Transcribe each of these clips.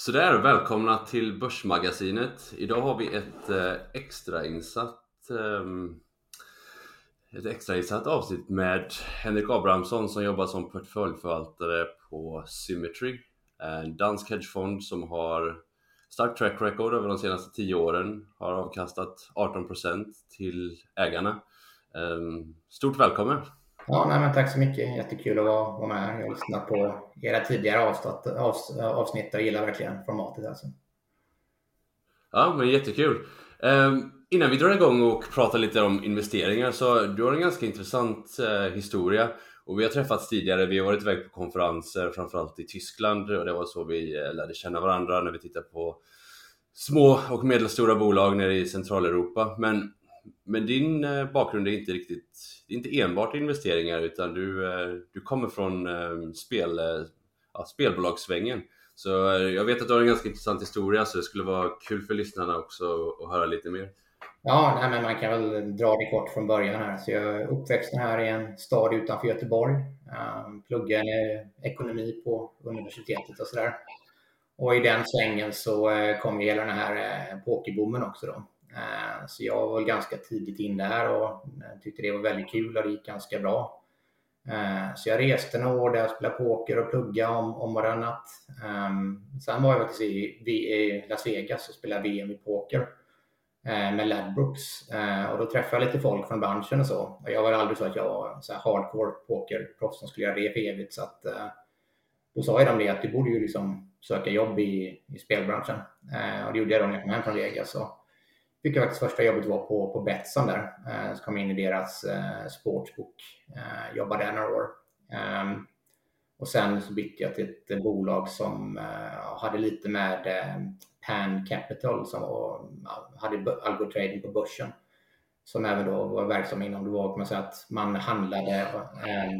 Sådär, välkomna till Börsmagasinet. Idag har vi ett eh, extrainsatt ehm, ett extrainsatt avsnitt med Henrik Abrahamsson som jobbar som portföljförvaltare på Symmetry. En dansk hedgefond som har stark track record över de senaste 10 åren. Har avkastat 18% till ägarna. Ehm, stort välkommen! Ja, nej, men tack så mycket. Jättekul att vara, vara med här. Jag har lyssnat på era tidigare avsnitt, avs, avsnitt och gillar verkligen formatet. Alltså. Ja, men jättekul. Um, innan vi drar igång och pratar lite om investeringar så du har en ganska intressant uh, historia och vi har träffats tidigare. Vi har varit iväg på konferenser, framförallt i Tyskland och det var så vi uh, lärde känna varandra när vi tittade på små och medelstora bolag nere i Centraleuropa. Men, men din uh, bakgrund är inte riktigt, det är inte enbart investeringar utan du, eh, du kommer från ehm, spel, eh, ja, spelbolagssvängen. Så eh, jag vet att du har en ganska intressant historia så det skulle vara kul för lyssnarna också att höra lite mer. Ja, nej, men man kan väl dra det kort från början här. Så jag är uppväxten här i en stad utanför Göteborg. Ehm, um, pluggade ekonomi på universitetet och sådär. Och i den svängen så kom ju hela den här pokerboomen också då. Eh, så jag var väl ganska tidigt in där och eh, tyckte det var väldigt kul och det gick ganska bra. Eh, så jag reste några år där jag spelade poker och pluggade om, om varannat. Ehm, sen var jag faktiskt i, i Las Vegas och spelade VM i poker med Ladbrokes. Och då träffade jag lite folk från branschen och så. Och jag var aldrig så att jag var så här hardcore pokerproffs som skulle göra det för evigt. Så att, då sa jag dem det att du borde ju liksom söka jobb i, i spelbranschen. Och det gjorde jag då när jag kom hem från Vegas. Så fick jag faktiskt första jobbet var på, på Betsson där. Eh, så kom jag in i deras eh, sportsbook. Eh, jobbade där några år. Um, och sen så bytte jag till ett bolag som uh, hade lite med uh, Pan Capital som var, uh, hade algotrading på börsen. Som även då var verksam inom, det var kan man säga att man handlade eh,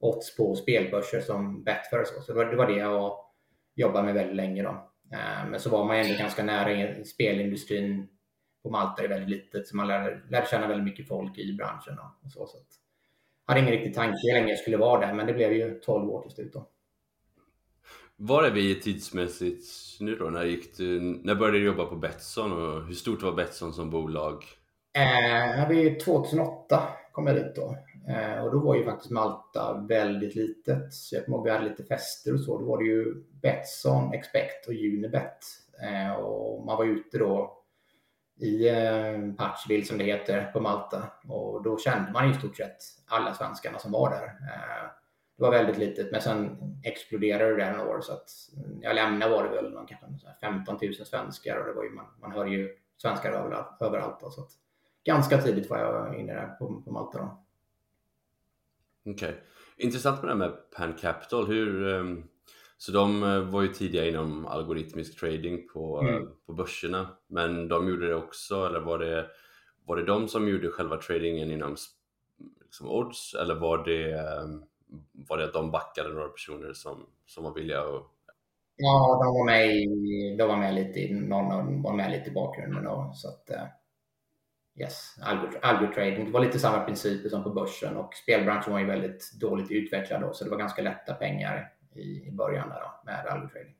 odds på spelbörser som Betfair så. Så det var det, var det jag jobbade med väldigt länge då. Ehm, men så var man ändå ganska nära spelindustrin på Malta är väldigt litet så man lärde, lärde känna väldigt mycket folk i branschen. Och så, så att, hade ingen riktig tanke hur länge jag skulle vara där, men det blev ju 12 år till slut. Då. Var är vi tidsmässigt nu då? När, gick du, när började du jobba på Betsson och hur stort var Betsson som bolag? Eh, vi 2008 kom jag dit då. Eh, och då var ju faktiskt Malta väldigt litet. Så jag kommer ihåg vi hade lite fester och så. Då var det ju Betsson, Expect och Unibet. Eh, och man var ute då i eh, Patchville som det heter på Malta. Och då kände man i stort sett alla svenskarna som var där. Eh, det var väldigt litet, men sen exploderade det några år så att mm, jag lämnade var det väl någon, kanske 15 000 svenskar och det var ju, man, man hör ju svenskar överallt. överallt då, så att ganska tidigt var jag inne där på, på Malta. Då. Okej. Okay. Intressant med det här med Pan Capital. Hur, um, så de var ju tidiga inom algoritmisk trading på, mm. på börserna. Men de gjorde det också, eller var det, var det de som gjorde själva tradingen inom liksom odds? Eller var det, um, var det att de backade några personer som, som var villiga att Ja, de var med, i, de var med lite i, någon var med lite i bakgrunden då, så att yes, algotrading. Det var lite samma principer som på börsen och spelbranschen var ju väldigt dåligt utvecklad då, så det var ganska lätta pengar i, i början där då, med algotrading.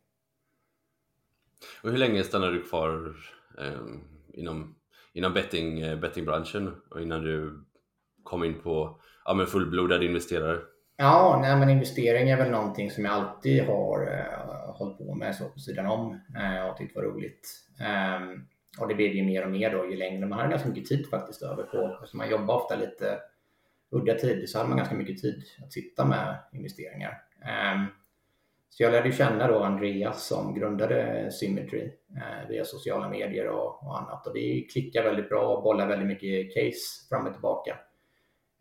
Och hur länge stannade du kvar eh, inom, inom betting, eh, bettingbranschen och innan du kom in på ja, men fullblodad investerare? Ja, nej, men investering är väl någonting som jag alltid har eh, hållit på med så på sidan om och tyckte var roligt. Ehm, och det blev ju mer och mer då ju längre man hade ganska mycket tid faktiskt över på. Så man jobbar ofta lite udda tid så hade man ganska mycket tid att sitta med investeringar. Ehm, så jag lärde känna då Andreas som grundade Symmetry eh, via sociala medier och, och, annat. Och vi klickar väldigt bra och bollar väldigt mycket case fram och tillbaka.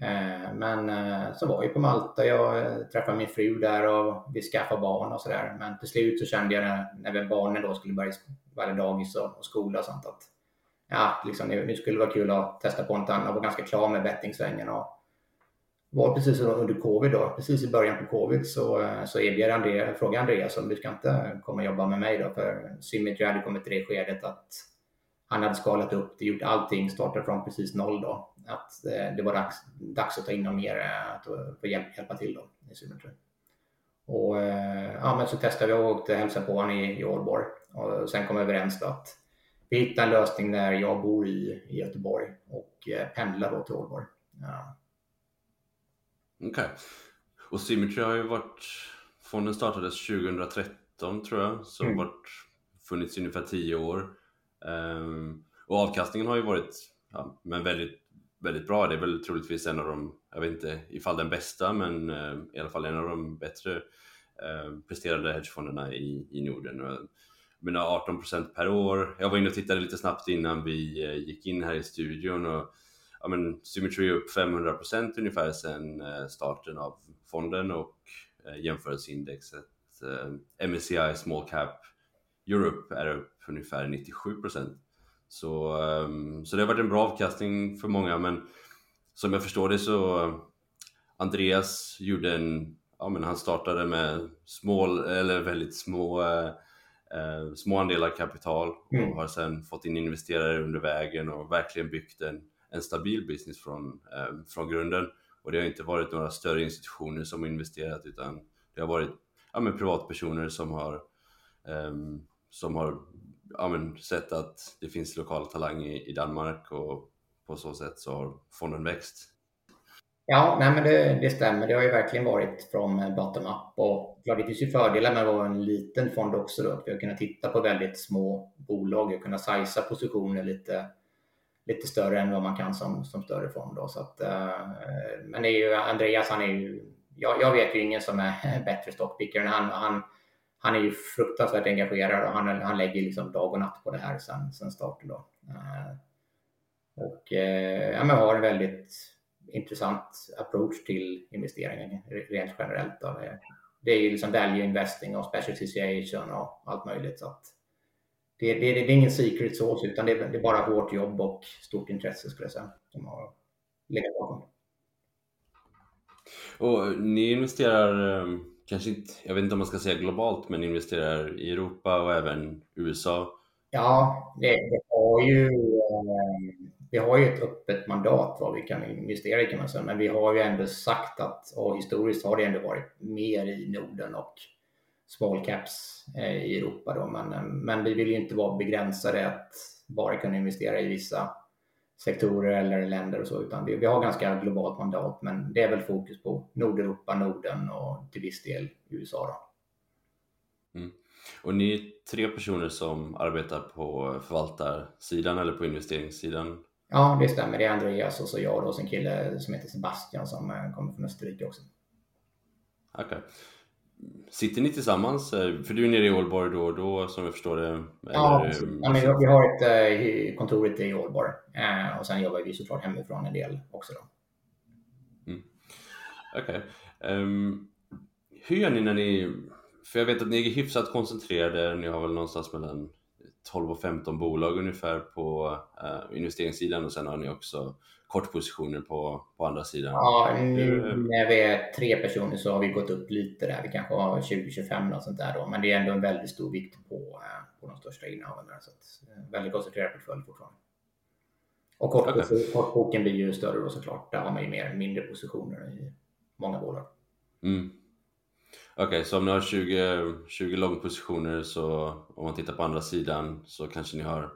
Eh, men eh, så var vi på Malta, jag eh, träffade min fru där och vi skaffade barn och sådär. Men till slut så kände jag när, när barnen då skulle börja varje dagis och, och skola och sånt att ja, liksom, nu, nu skulle det vara kul att testa på något annat. Jag var ganska klar med bettingsvängen och var precis under covid då, precis i början på covid så, eh, så erbjöd Andrea, frågade Andreas om du ska inte komma och jobba med mig då för Symmetry hade kommit till det skedet att han hade skalat upp det, gjort allting, startat från precis noll då. Att eh, det var dags, dags att ta in någon mer eh, att få hjälp, hjälpa till då i Symmetry. Och ja, men så testade vi och åkte och hälsade på honom i, i Ålborg och sen kom vi överens då att vi hittade en lösning där jag bor i, i Göteborg och pendlar då till Ålborg. Ja. Okej. Okay. Och Symmetry har ju varit, fonden startades 2013 tror jag, så mm. varit funnits i ungefär 10 år. Um, och avkastningen har ju varit ja, men väldigt, väldigt bra. Det är väl troligtvis en av de, jag vet inte ifall den bästa, men uh, i alla fall en av de bättre uh, presterade hedgefonderna i, i Norden. Jag menar 18% per år. Jag var inne och tittade lite snabbt innan vi uh, gick in här i studion och ja, men Symmetry är upp 500% ungefär sedan eh, starten av fonden och eh, jämförelseindexet eh, MSCI Small Cap Europe är upp ungefär 97%. Så, ehm, så det har varit en bra avkastning för många men som jag förstår det så Andreas gjorde en, ja men han startade med små, eller väldigt små eh, små andelar kapital och mm. har sedan fått in investerare under vägen och verkligen byggt en en stabil business från, eh, från grunden. Och det har inte varit några större institutioner som har investerat utan det har varit ja, men privatpersoner som har, eh, som har ja, men sett att det finns lokal talang i, i Danmark och på så sätt så har fonden växt. Ja, nej men det, det, stämmer. Det har ju verkligen varit från bottom-up. Och det finns ju fördelar med att vara en liten fond också. Då. Vi har kunnat titta på väldigt små bolag och kunna sizea positioner lite lite större än vad man kan som, som större fond. Då. Så att, eh, men det är ju, Andreas, han är ju, jag, jag vet ju ingen som är bättre stockpicker än han. han. Han är ju fruktansvärt engagerad och han, han lägger liksom dag och natt på det här sen, sen starten. Då. Eh, och eh, ja, men har en väldigt intressant approach till investeringen rent generellt. Då. Det, det är ju liksom value investing och special situation och allt möjligt. Så att, det, det, det, är ingen secret sauce utan det är, det är, bara hårt jobb och stort intresse skulle jag säga som har legat bakom. Och ni investerar, ehm, kanske inte, jag vet inte om man ska säga globalt, men investerar i Europa och även USA? Ja, det, det har ju ehm, vi har ju ett öppet mandat vad vi kan investera i kan man säga, men vi har ju ändå sagt att, och historiskt har det ändå varit mer i Norden och small caps eh, i Europa. Då. Men, eh, men vi vill ju inte vara begränsade att bara kunna investera i vissa sektorer eller länder och så, utan vi, vi har ganska globalt mandat, men det är väl fokus på Nordeuropa, Norden och till viss del USA. Då. Mm. Och ni är tre personer som arbetar på förvaltarsidan eller på investeringssidan? Ja, det stämmer. Det är Andreas och så jag och en kille som heter Sebastian som eh, kommer från Österrike också. Okej. Okay. Sitter ni tillsammans? För du är nere i Ålborg då och då som jag förstår det? Ja, ja men vi har ett eh, kontor i Ålborg eh, och sen jobbar vi såklart hemifrån en del också. Då. Mm. Okej. Okay. Um, ehm, hur gör ni när ni, för jag vet att ni är hyfsat koncentrerade, ni har väl någonstans mellan 12 och 15 bolag ungefär på uh, investeringssidan och sen har ni också kortpositioner på, på andra sidan? Ja, nu när vi är tre personer så har vi gått upp lite där. Vi kanske har 20-25 och sånt där då, men det är ändå en väldigt stor vikt på, eh, på de största innehaven. Så att, eh, väldigt koncentrerad portfölj fortfarande. Och kort, okay. kortboken blir ju större då såklart. Där har man ju mer mindre positioner i många bolag. Mm. Okej, okay, så om ni har 20, 20 långpositioner så om man tittar på andra sidan så kanske ni har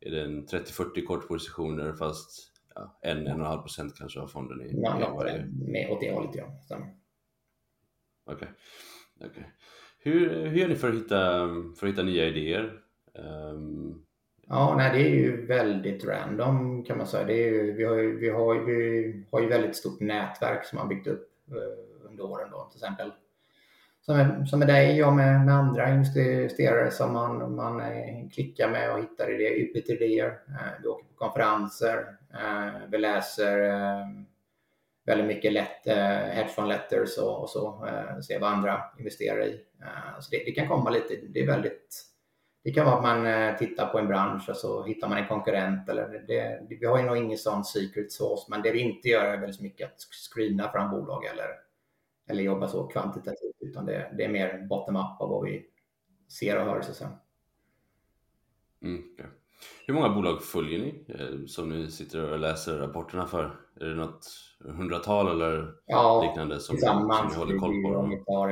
är det 30-40 kortpositioner fast ja, en, en och en halv procent kanske av fonden i, ja, i varje. Med åt det hållet, ja. Okej. Okay. okay. Hur, hur gör ni för att hitta, för att hitta nya idéer? Um... Ja, nej, det är ju väldigt random kan man säga. Det är ju, vi, har ju, vi, har, vi har ju väldigt stort nätverk som har byggt upp uh, under åren då, till exempel. Som är, som är dig och med, med andra investerare som man, man eh, klickar med och hittar idéer, utbyter idéer. Vi eh, åker på konferenser, eh, vi läser väldigt mycket lätt, eh, hedgefund letters och, och så, eh, se vad andra investerar i. Eh, så det, det, kan komma lite, det är väldigt, det kan vara att man tittar på en bransch och så hittar man en konkurrent eller det, det, vi har ju nog ingen sån secret sauce, men det vi inte gör är väldigt mycket att screena fram bolag eller, eller jobba så kvantitativt, utan det, det är mer bottom-up av vad vi ser och hör så att säga. Mm, okay. Hur många bolag följer ni eh, som ni sitter och läser rapporterna för? Är det något hundratal eller ja, liknande som, som ni håller koll på? Tar,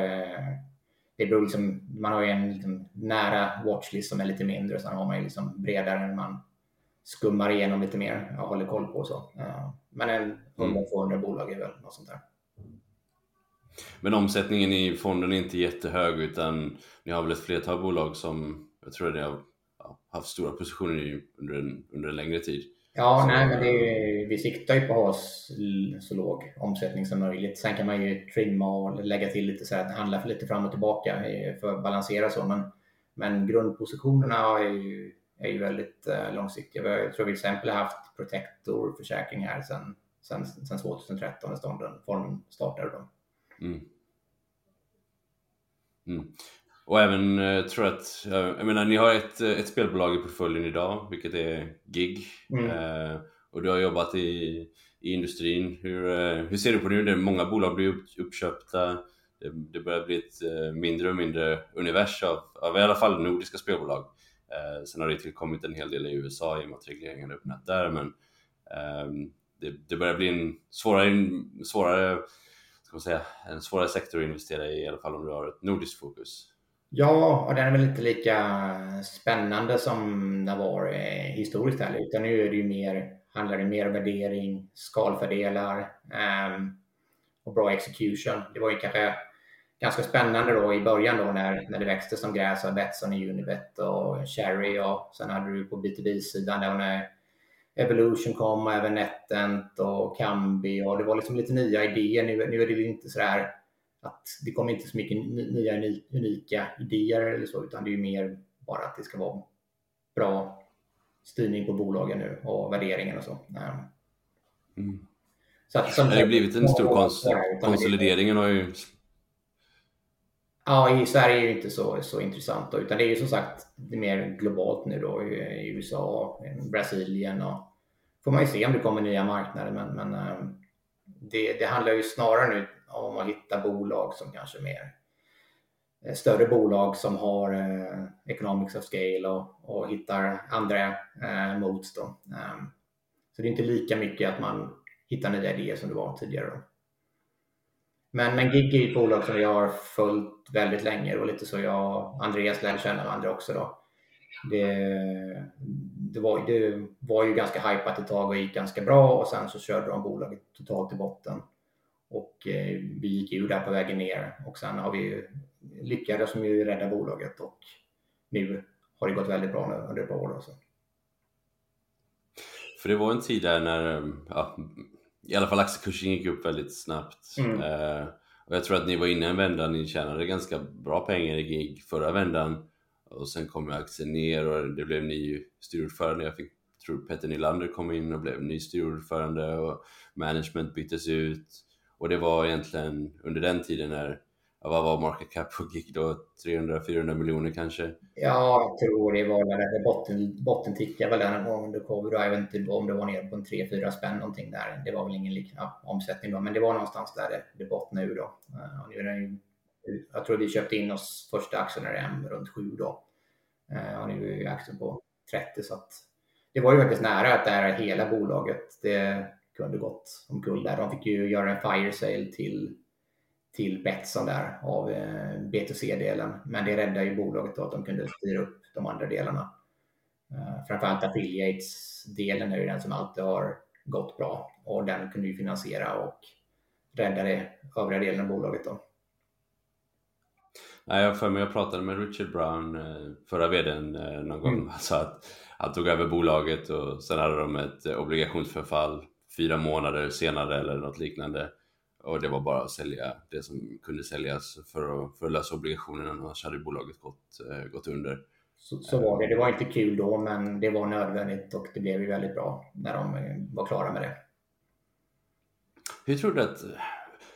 det beror liksom, man har ju en liksom nära watchlist som är lite mindre, sen har man ju liksom bredare än man skummar igenom lite mer och håller koll på. så. Men en 100-200 mm. bolag är väl något sånt där. Men omsättningen i fonden är inte jättehög utan ni har väl ett flertal bolag som jag tror det har haft stora positioner i under en, under en längre tid. Ja, så, nej, men det, vi siktar ju på att ha så låg omsättning som möjligt. Sen kan man ju trimma och lägga till lite så att handla för lite fram och tillbaka för att balansera så. Men, men grundpositionerna är ju, är ju väldigt uh, långsiktiga. Jag tror vi till exempel har haft Protector-försäkring här sedan sen, sen 2013 när fonden startade. Då. Mm. Mm. Och även, eh, tror att, jag menar ni har ett, ett spelbolag i portföljen idag, vilket är GIG. Mm. Eh, och du har jobbat i, i industrin. Hur, eh, hur ser du på det nu? Många bolag blir upp, uppköpta. Det, det börjar bli ett eh, mindre och mindre univers av, av i alla fall nordiska spelbolag. Eh, sen har det tillkommit en hel del i USA i och med att regleringen är öppnat där. Men eh, det, det börjar bli en svårare, svårare, ska man säga, en svårare sektor att investera i, i alla fall om du har ett nordiskt fokus. Ja, och den är väl inte lika spännande som den var eh, historiskt heller, utan nu är det ju mer, handlar det mer om värdering, skalfördelar eh, och bra execution. Det var ju kanske ganska spännande då i början då när, när det växte som gräs av Betsson i Unibet och Cherry och sen hade du på B2B-sidan där när Evolution kom och även NetEnt och Kambi och det var liksom lite nya idéer. Nu, nu är det inte sådär att det kommer inte så mycket nya unika idéer eller så, utan det är mer bara att det ska vara bra styrning på bolagen nu och värderingen och så. Mm. så att, som det har blivit en stor kons konsolidering har ju... Ja, i Sverige är det inte så, så intressant då, utan det är ju som sagt det är mer globalt nu då i USA, Brasilien och får man ju se om det kommer nya marknader, men, men eh, det, det handlar ju snarare nu om att hitta bolag som kanske är mer eh, större bolag som har eh, economics of scale och, och hittar andra eh, modes. Då. Um, så det är inte lika mycket att man hittar nya idéer som det var tidigare. Då. Men, men Gig är ett bolag som jag har följt väldigt länge och lite så jag och Andreas lär känna varandra också. Då. Det, det, var, det var ju ganska hypat ett tag och gick ganska bra och sen så körde de bolaget totalt i botten. Och eh, vi gick ur där på vägen ner och sen har vi lyckades som ju rädda bolaget och nu har det gått väldigt bra nu under ett par år. Också. För det var en tid där när ja, i alla fall aktiekursen gick upp väldigt snabbt. Mm. Eh, och jag tror att ni var inne en vända, ni tjänade ganska bra pengar i gig förra vändan. Och sen kom aktien ner och det blev ny styrordförande. Jag fick, tror Petter Nylander kom in och blev ny styrordförande och management byttes ut. Och det var egentligen under den tiden när, vad var market cap på GIG då? 300-400 miljoner kanske? Ja, jag tror det var när det botten, bottentickade väl den under covid. Jag vet inte om det var ner på en 3-4 spänn någonting där. Det var väl ingen liknande omsättning då, men det var någonstans där det, det bottnade ur då. Och nu är den jag tror vi köpte in oss första aktien när det runt 7 då. Eh, och nu är ju aktien på 30 så att det var ju faktiskt nära att det här hela bolaget, det kunde gått omkull där. De fick ju göra en fire sale till, till Betsson där av eh, B2C-delen. Men det räddade ju bolaget då att de kunde styra upp de andra delarna. Eh, framförallt affiliates-delen är ju den som alltid har gått bra och den kunde ju finansiera och rädda det övriga delen av bolaget då. Nej, jag för mig jag pratade med Richard Brown, förra vdn, någon gång. Mm. Alltså att han tog över bolaget och sen hade de ett obligationsförfall fyra månader senare eller något liknande. Och det var bara att sälja det som kunde säljas för att, för att lösa obligationerna, annars hade bolaget gått, gått under. Så, så, var det. Det var inte kul då, men det var nödvändigt och det blev ju väldigt bra när de var klara med det. Hur tror du att,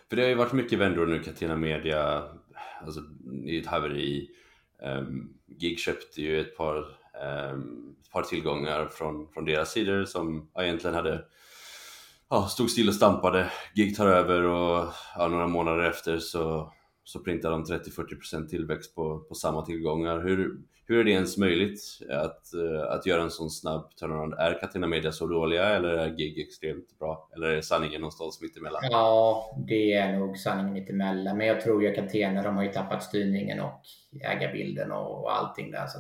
för det har ju varit mycket vändor nu, Catena Media, alltså i ett haveri. Um, Gig köpte ju ett par, um, ett par tillgångar från, från deras sidor som egentligen hade ja, stod still och stampade. Gig tar över och ja, några månader efter så, så printar de 30-40% tillväxt på, på samma tillgångar. Hur, hur är det ens möjligt att, att göra en sån snabb turnaround? Är Catena Media så dåliga eller är Gig extremt bra? Eller är sanningen någonstans mittemellan? Ja, det är nog sanningen mittemellan. Men jag tror ju att Catena, de har ju tappat styrningen och ägarbilden och allting där. Så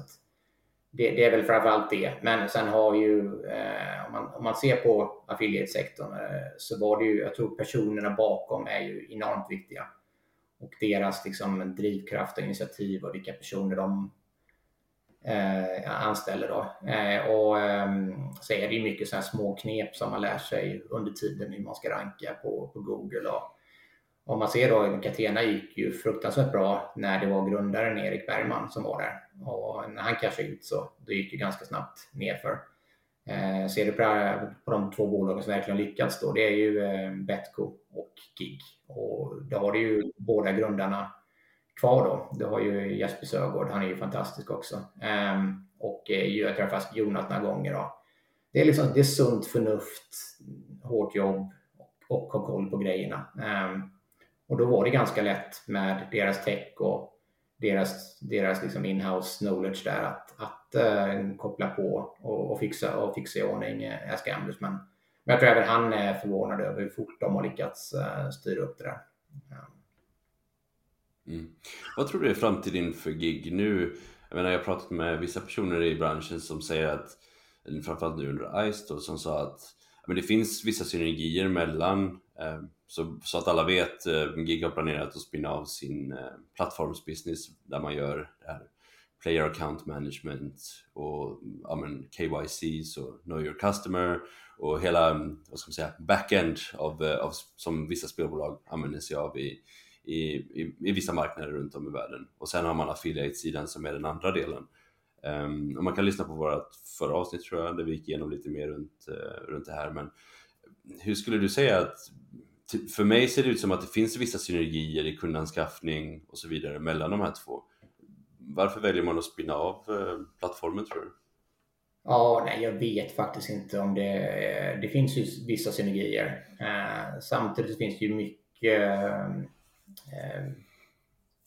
det, det, är väl framförallt det. Men sen har ju, eh, om, man, om man ser på affiliate-sektorn eh, så var det ju, jag tror personerna bakom är ju enormt viktiga. Och deras liksom, drivkraft och initiativ och vilka personer de eh, anställer. Då. Eh, och eh, så är det ju mycket sådana små knep som man lär sig under tiden hur man ska ranka på, på Google. Och, om man ser då, Catena gick ju fruktansvärt bra när det var grundaren Erik Bergman som var där. Och när han cashade ut så det gick det ganska snabbt nerför. Eh, ser du på, på de två bolagen som verkligen lyckats då, det är ju eh, Betco och Gig. Och då har du ju båda grundarna kvar då. Du har ju Jesper Sögaard, han är ju fantastisk också. Ehm, eh, och jag har träffat Jonas några gånger. Då. Det är liksom det är sunt förnuft, hårt jobb och, och ha koll på grejerna. Eh, och då var det ganska lätt med deras tech och deras, deras liksom in-house knowledge där att, att uh, koppla på och, och, fixa, och fixa i ordning uh, Ask Ambush. Men, men jag tror även han är förvånad över hur fort de har lyckats uh, styra upp det där. Ja. Mm. Vad tror du är framtiden för gig nu? Jag menar, jag har pratat med vissa personer i branschen som säger att, framförallt nu under ICE då, som sa att men det finns vissa synergier mellan, Ehm, så, så, att alla vet, eh, Gig har planerat att spinna av sin eh, plattformsbusiness där man gör det här player account management och ja, men KYC, och know your customer och hela vad ska man säga, backend av, eh, av, som vissa spelbolag använder sig av i, i, i, i, vissa marknader runt om i världen. Och sen har man affiliate-sidan som är den andra delen. Um, och man kan lyssna på vårt förra avsnitt tror jag, där vi gick igenom lite mer runt, uh, runt det här. Men hur skulle du säga att typ, för mig ser det ut som att det finns vissa synergier i kundanskaffning och så vidare mellan de här två. Varför väljer man att spinna av eh, plattformen tror du? Ja, nej, jag vet faktiskt inte om det... Eh, det finns ju vissa synergier. Eh, samtidigt finns det ju mycket eh, eh,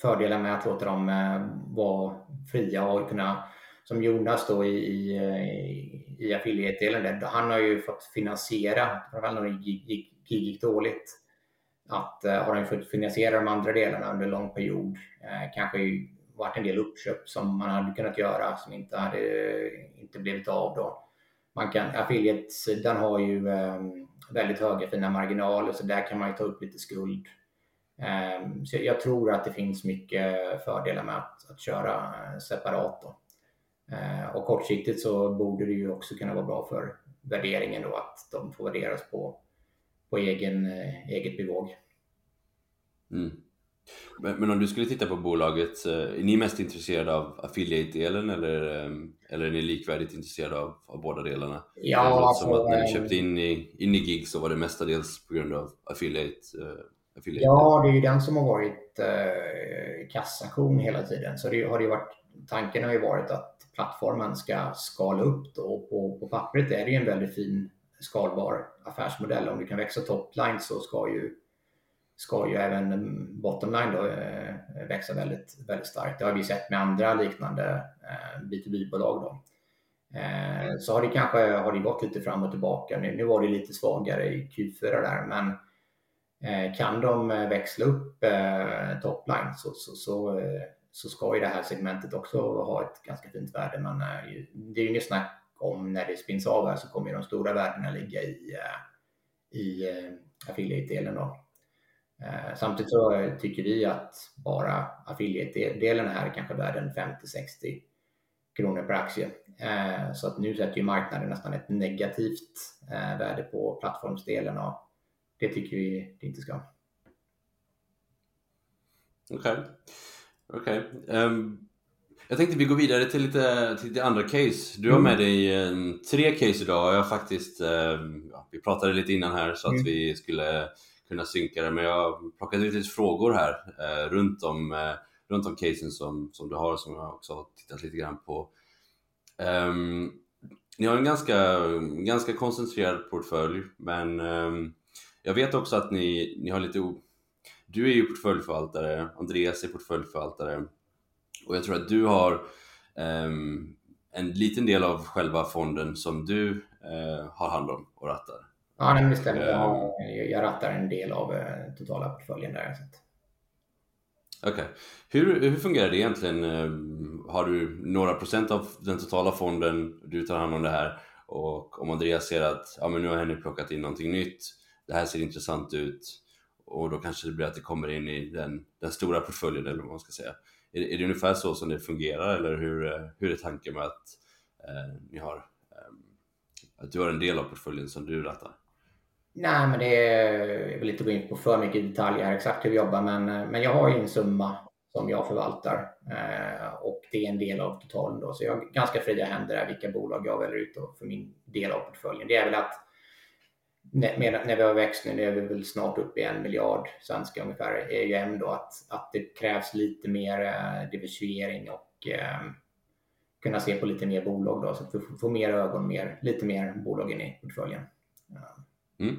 fördelar med att låta dem eh, vara fria och kunna, som Jonas då i, i, eh, i affiliate-delen, han har ju fått finansiera, framförallt när det gick, gick dåligt, att uh, har han fått finansiera de andra delarna under en lång period. Uh, kanske varit en del uppköp som man hade kunnat göra som inte hade inte blivit av då. Man kan, affiliate-sidan har ju um, väldigt höga fina marginaler så där kan man ju ta upp lite skuld Um, så jag tror att det finns mycket fördelar med att, att köra separat. Då. Ehm, och kortsiktigt så borde det ju också kunna vara bra för värderingen då att de får värderas på, på egen, eh, eget bevåg. Mm. Men, men, om du skulle titta på bolaget, eh, är ni mest intresserade av affiliate-delen eller, ehm, eller är ni likvärdigt intresserade av, av båda delarna? Ja, det alltså, som att när ni köpte in i, in i gig så var det mestadels på grund av affiliate affiliate? Ja, det är ju den som har varit eh, kassakon hela tiden. Så det har det varit, tanken har ju varit att plattformen ska skala upp då. På, på pappret är det ju en väldigt fin skalbar affärsmodell. Om du kan växa topline så ska ju, ska ju även bottomline då, eh, växa väldigt, väldigt starkt. Det har vi sett med andra liknande eh, B2B-bolag. Då. Eh, så har det kanske har det gått lite fram och tillbaka. Nu, nu var det lite svagare i Q4 där, men kan de växla upp topline så, så, så, så, ska ju det här segmentet också ha ett ganska fint värde. Men det är ju inget snack om när det spins av här så kommer de stora värdena ligga i, eh, i eh, affiliate-delen. Då. Eh, samtidigt så tycker vi att bara affiliate-delen här är kanske värd en 50-60 kronor per aktie. Så att nu sätter ju marknaden nästan ett negativt värde på plattformsdelen och det tycker vi det inte ska. Okej. Okay. Okay. Um, ehm, jag tänkte vi går vidare till lite, till lite andra case. Du har med mm. dig um, tre case idag. Jag faktiskt, um, ja, vi pratade lite innan här så att mm. vi skulle kunna synka det, men jag har plockat ut lite frågor här uh, runt, om, uh, runt om casen som, som du har som jag också har tittat lite grann på. ni har en ganska, ganska koncentrerad portfölj, men jag vet också att ni, ni har lite du är ju portföljförvaltare, Andreas är portföljförvaltare och jag tror att du har um, en liten del av själva fonden som du uh, har hand om och rattar. Ja, det stämmer. Jag, ehm. jag rattar en del av uh, totala portföljen där. Okej. Okay. Hur, hur fungerar det egentligen? Ehm, har du några procent av den totala fonden, du tar hand om det här och om Andreas ser att ja, men nu har Henry plockat in någonting nytt, det här ser intressant ut, och då kanske det blir att det kommer in i den, den stora portföljen eller vad man ska säga. Är, är det ungefär så som det fungerar eller hur, eh, hur är tanken med att eh, ni har eh, att du har en del av portföljen som du rattar? Nej, men det är, jag vill inte gå in på för mycket detaljer exakt hur vi jobbar, men, eh, men jag har ju en summa som jag förvaltar eh, och det är en del av totalen då, så jag har ganska fria händer där vilka bolag jag väljer ut för min del av portföljen. Det är väl att när, när vi har växt nu, nu är vi väl snart uppe i en miljard svenska ungefär, är ju ändå att, att det krävs lite mer eh, diversifiering och eh, kunna se på lite mer bolag då, så att vi får mer ögon, mer, lite mer bolag in i portföljen. Mm.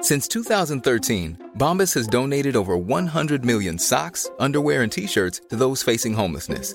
Since 2013, Bombas has donated over 100 million socks, underwear and t-shirts to those facing homelessness.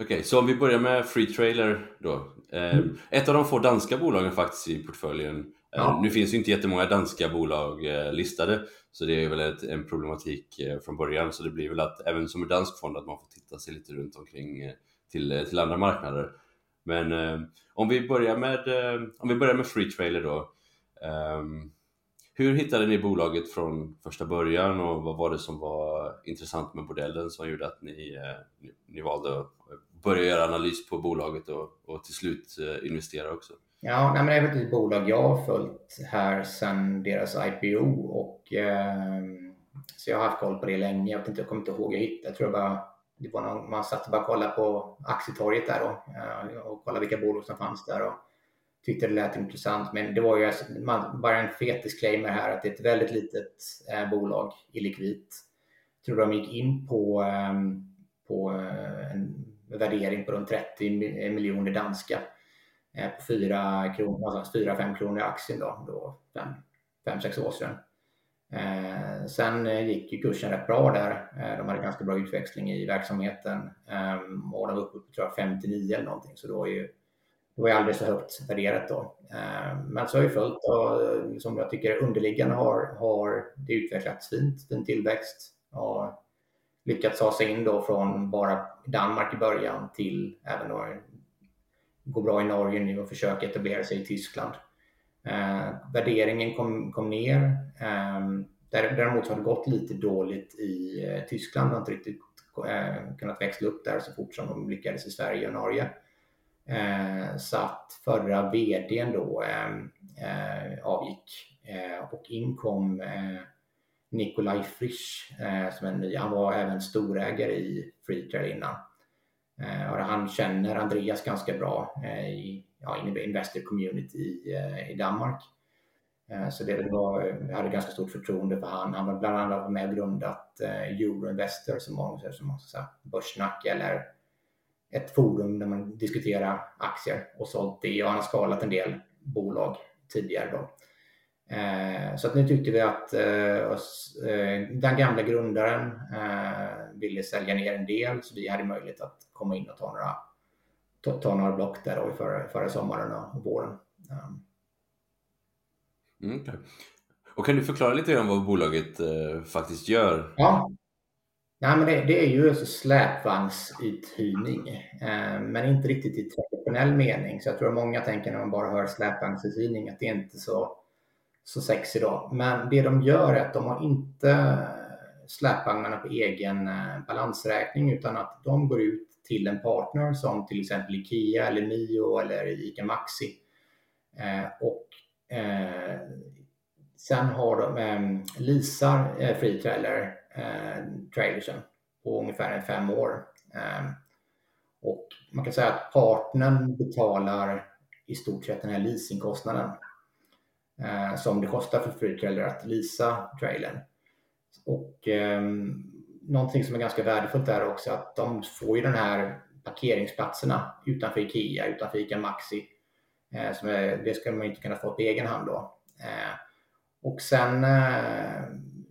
Okej, okay, så om vi börjar med Free Trailer då. Mm. Ett av de få danska bolagen faktiskt i portföljen. Eh, ja. Nu finns ju inte jättemånga danska bolag eh, listade så det är väl ett, en problematik från början så det blir väl att även som en dansk fond att man får titta sig lite runt omkring till, till andra marknader. Men om vi börjar med, om vi börjar med Free Trailer då. Hur hittade ni bolaget från första början och vad var det som var intressant med modellen som gjorde att ni, ni, ni valde att börja göra analys på bolaget och, och till slut eh, investera också? Ja, nej, men det är ett bolag jag har följt här sedan deras IPO och eh, så jag har haft koll på det länge. Jag, inte, jag kommer inte ihåg, jag hittade, jag tror bara det var någon, man satt och bara kollade på aktietorget där då, eh, och kollade vilka bolag som fanns där och tyckte det lät intressant. Men det var ju alltså, man, bara en fet disclaimer här att det är ett väldigt litet eh, bolag, illikvitt. Jag tror de gick in på, eh, på eh, en värdering på runt 30 eh, miljoner danska eh, på 4 kronor, 4-5 kronor i aktien då, då 5-6 år sedan. Eh, sen eh, gick ju kursen rätt bra där. Eh, de hade ganska bra utväxling i verksamheten eh, och de var uppe på 59 eller någonting så då var ju det var ju aldrig så högt värderat då. Eh, men så har ju följt och som jag tycker underliggande har, har det utvecklats fint, fin tillväxt och lyckats ta sig in då från bara Danmark i början till även då gå bra i Norge nu och försöka etablera sig i Tyskland. Eh, värderingen kom, kom ner. Eh, däremot har det gått lite dåligt i eh, Tyskland. De har inte riktigt eh, kunnat växla upp där så fort som de lyckades i Sverige och Norge. Eh, så att förra vdn då eh, eh, avgick eh, och in kom eh, Nikolaj Frisch eh, som är ny, han var även storägare i Freetrail innan. Eh, och han känner Andreas ganska bra eh, i ja, Investor Community i, i Danmark. Så det var, jag hade ganska stort förtroende för han. Han var bland annat med och grundat Euroinvestor som var som börssnack eller ett forum där man diskuterar aktier och sålt det och han har skalat en del bolag tidigare då. Eh, så att nu tyckte vi att eh, eh, den gamla grundaren ville sälja ner en del så vi hade möjlighet att komma in och ta några, ta, ta några block där då förra, förra sommaren och våren. Um. Mm, okay. Och kan du förklara lite om vad bolaget faktiskt gör? Ja, Nej, men det, det är ju alltså släpvagnsuthyrning, eh, men inte riktigt i traditionell mening. Så jag tror att många tänker när man bara hör släpvagnsuthyrning att det är inte så, så sexy då. Men det de gör är att de har inte släpvagnarna på egen eh, balansräkning utan att de går ut till en partner som till exempel Ikea eller Mio eller Ica Maxi. Eh, och eh, sen har de, eh, leasar eh, Free Trailer eh, trailersen på ungefär en fem år. Eh, och man kan säga att partnern betalar i stort sett den här leasingkostnaden eh, som det kostar för Free Trailer att leasa trailern. Och eh, någonting som är ganska värdefullt är också att de får ju den här parkeringsplatserna utanför Ikea, utanför Ica Maxi. Eh, som är, det ska man inte kunna få på egen hand då. Eh, och sen eh,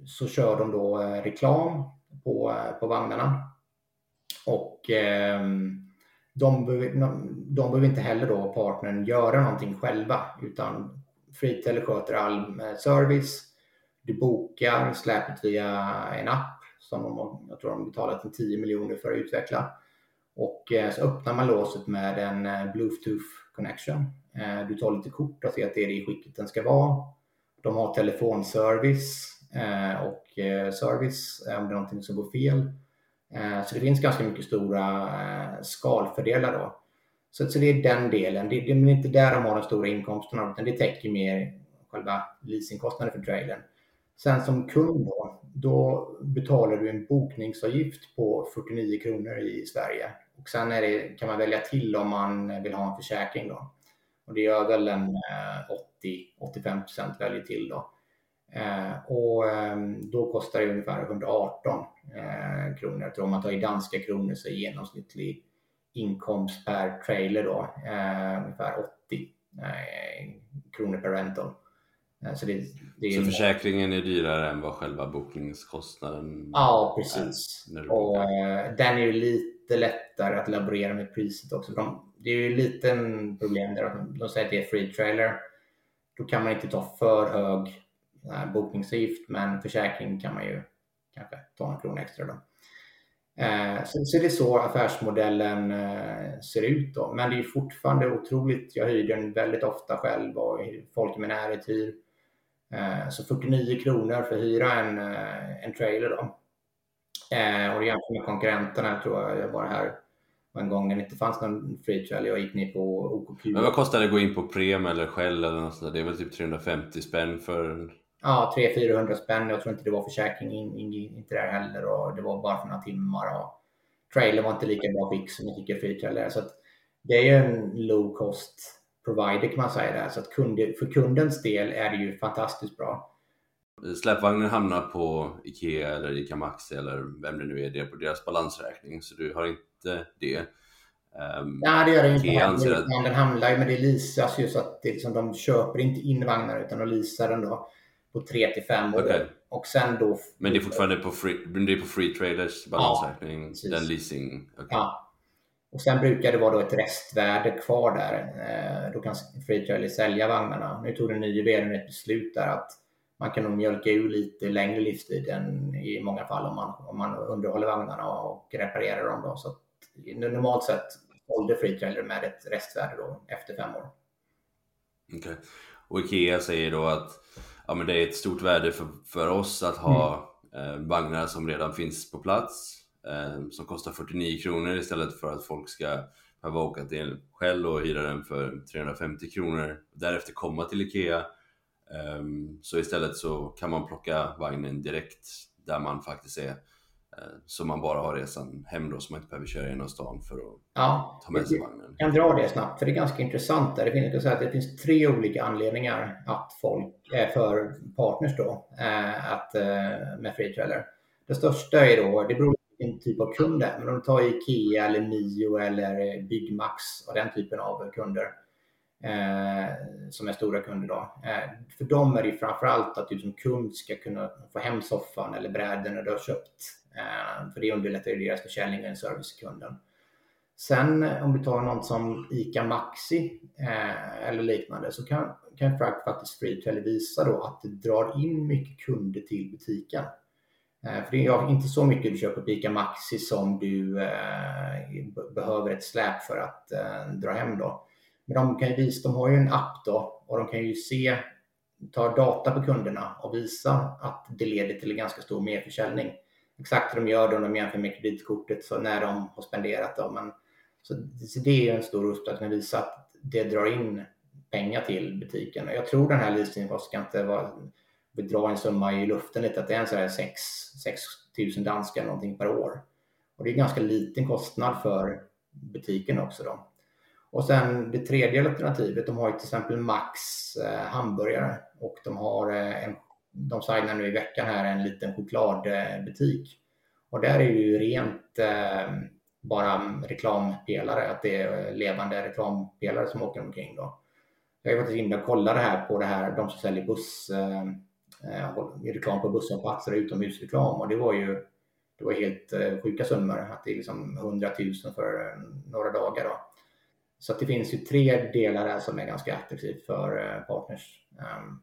så kör de då eh, reklam på, eh, på vagnarna. Och eh, de, de behöver inte heller då partnern göra någonting själva utan Freetel sköter all service. Du bokar släpet via en app som de, jag tror de betalat 10 miljoner för att utveckla. Och eh, så öppnar man låset med en eh, Bluetooth connection. Eh, du tar lite kort och ser att det är det skicket den ska vara. De har telefonservice och service om det är någonting som går fel. Så det finns ganska mycket stora skalfördelar då. Så, så det är den delen. Det, det är inte där de har de stora inkomsterna utan det täcker mer själva leasingkostnaden för trailern. Sen som kund då, då betalar du en bokningsavgift på 49 kronor i Sverige. Och sen det, kan man välja till om man vill ha en försäkring då. Och det gör väl en eh, 80-85 procent väljer till då. Eh, och eh, då kostar det ungefär 118 eh, kronor. Jag tror om man tar i danska kronor så är genomsnittlig inkomst per trailer då eh, ungefär 80 eh, kronor per rental. Eh, så, det, det så försäkringen är dyrare än vad själva bokningskostnaden Ja, precis. Är, och den är ju lite lättare att laborera med priset också. De, det är ju en liten problem där de, de säger att det är free trailer. Då kan man inte ta för hög bokningsavgift, men försäkring kan man ju kanske ta en krona extra då. Eh, så, så det är så affärsmodellen eh, ser ut då. Men det är fortfarande otroligt. Jag hyr den väldigt ofta själv och folk i min närhet hyr. Eh, så 49 kronor för att hyra en, eh, en trailer då. Eh, och det med konkurrenterna. Tror jag Jag var här en gång när det inte fanns någon free trailer. Jag gick ner på OKQ. Men vad kostar det att gå in på Prem eller Shell eller något sånt? Det är väl typ 350 spänn för ja, 300-400 spänn. Jag tror inte det var försäkring in, in, inte där heller och det var bara för några timmar. Och trailer var inte lika bra skick som jag tycker Så det är ju en low cost provider kan man säga där. Så att kund, för kundens del är det ju fantastiskt bra. Släpvagnen hamnar på Ikea eller Ica Maxi eller vem det nu är, det på deras balansräkning. Så du har inte det. Um, Nej, det gör det inte. Att... Den hamnar ju, men det leasas ju så att det liksom, de köper inte in vagnar utan de leasar den då på 3 till 5 år. Okay. Och sen då... Men det är fortfarande på free, det är på free traders balansräkning, ja, den leasing? Okay. Ja. Och sen brukar det vara då ett restvärde kvar där. Eh, då kan free traders sälja vagnarna. Nu tog den nya vdn ett beslut där att man kan nog mjölka ur lite längre livstid än i många fall om man, om man underhåller vagnarna och reparerar dem. Då. Så normalt sett sålde free trailer med ett restvärde då efter fem år. Okej. Okay. Och Ikea säger då att ja, men det är ett stort värde för, för oss att ha mm. eh, vagnar som redan finns på plats eh, som kostar 49 kronor istället för att folk ska behöva åka till Shell och hyra den för 350 kronor därefter komma till Ikea eh, så istället så kan man plocka vagnen direkt där man faktiskt är så man bara har resan hem då så man inte behöver köra genom stan för att ja, ta med sig vagnen. Jag kan dra det snabbt för det är ganska intressant. Där. Det, finns, jag säga att det finns tre olika anledningar att folk, äh, för partners då, äh, att, med free trailer. Det största är då, det beror på vilken typ av kund det är, men om du tar Ikea eller Mio eller Byggmax och den typen av kunder eh, som är stora kunder då. Eh, för dem är det framförallt att du som kund ska kunna få hem soffan eller bräden du har köpt. Eh, för det underlättar ju deras försäljning och en service till kunden. Sen eh, om du tar något som ICA Maxi eh, eller liknande så kan, kan faktiskt Freetail visa då att det drar in mycket kunder till butiken. Eh, för det är inte så mycket du köper på ICA Maxi som du eh, behöver ett släp för att eh, dra hem då. Men de kan ju visa, de har ju en app då och de kan ju se, ta data på kunderna och visa att det leder till en ganska stor merförsäljning. Exakt hur de gör det om de jämför med kreditkortet så när de har spenderat dem. Men, så, så det är en stor uppgift att kunna visa att det drar in pengar till butiken. Och jag tror den här leasingen ska inte vara dra en summa i luften lite, att det är en sådär 6, 6 000 danska någonting per år. Och det är en ganska liten kostnad för butiken också då. Och sen det tredje alternativet, de har ju till exempel Max eh, hamburgare och de har eh, en, de signar nu i veckan här en liten chokladbutik. Och där är det ju rent eh, bara reklampelare, att det är levande reklampelare som åker omkring då. Jag har varit inne och kollat det här på det här, de som säljer buss, eh, eh reklam på busshållplatser, utomhusreklam och det var ju det var helt eh, sjuka summor, att det är liksom 100 000 för eh, några dagar då. Så det finns ju tre delar där som är ganska attraktivt för eh, partners. Um,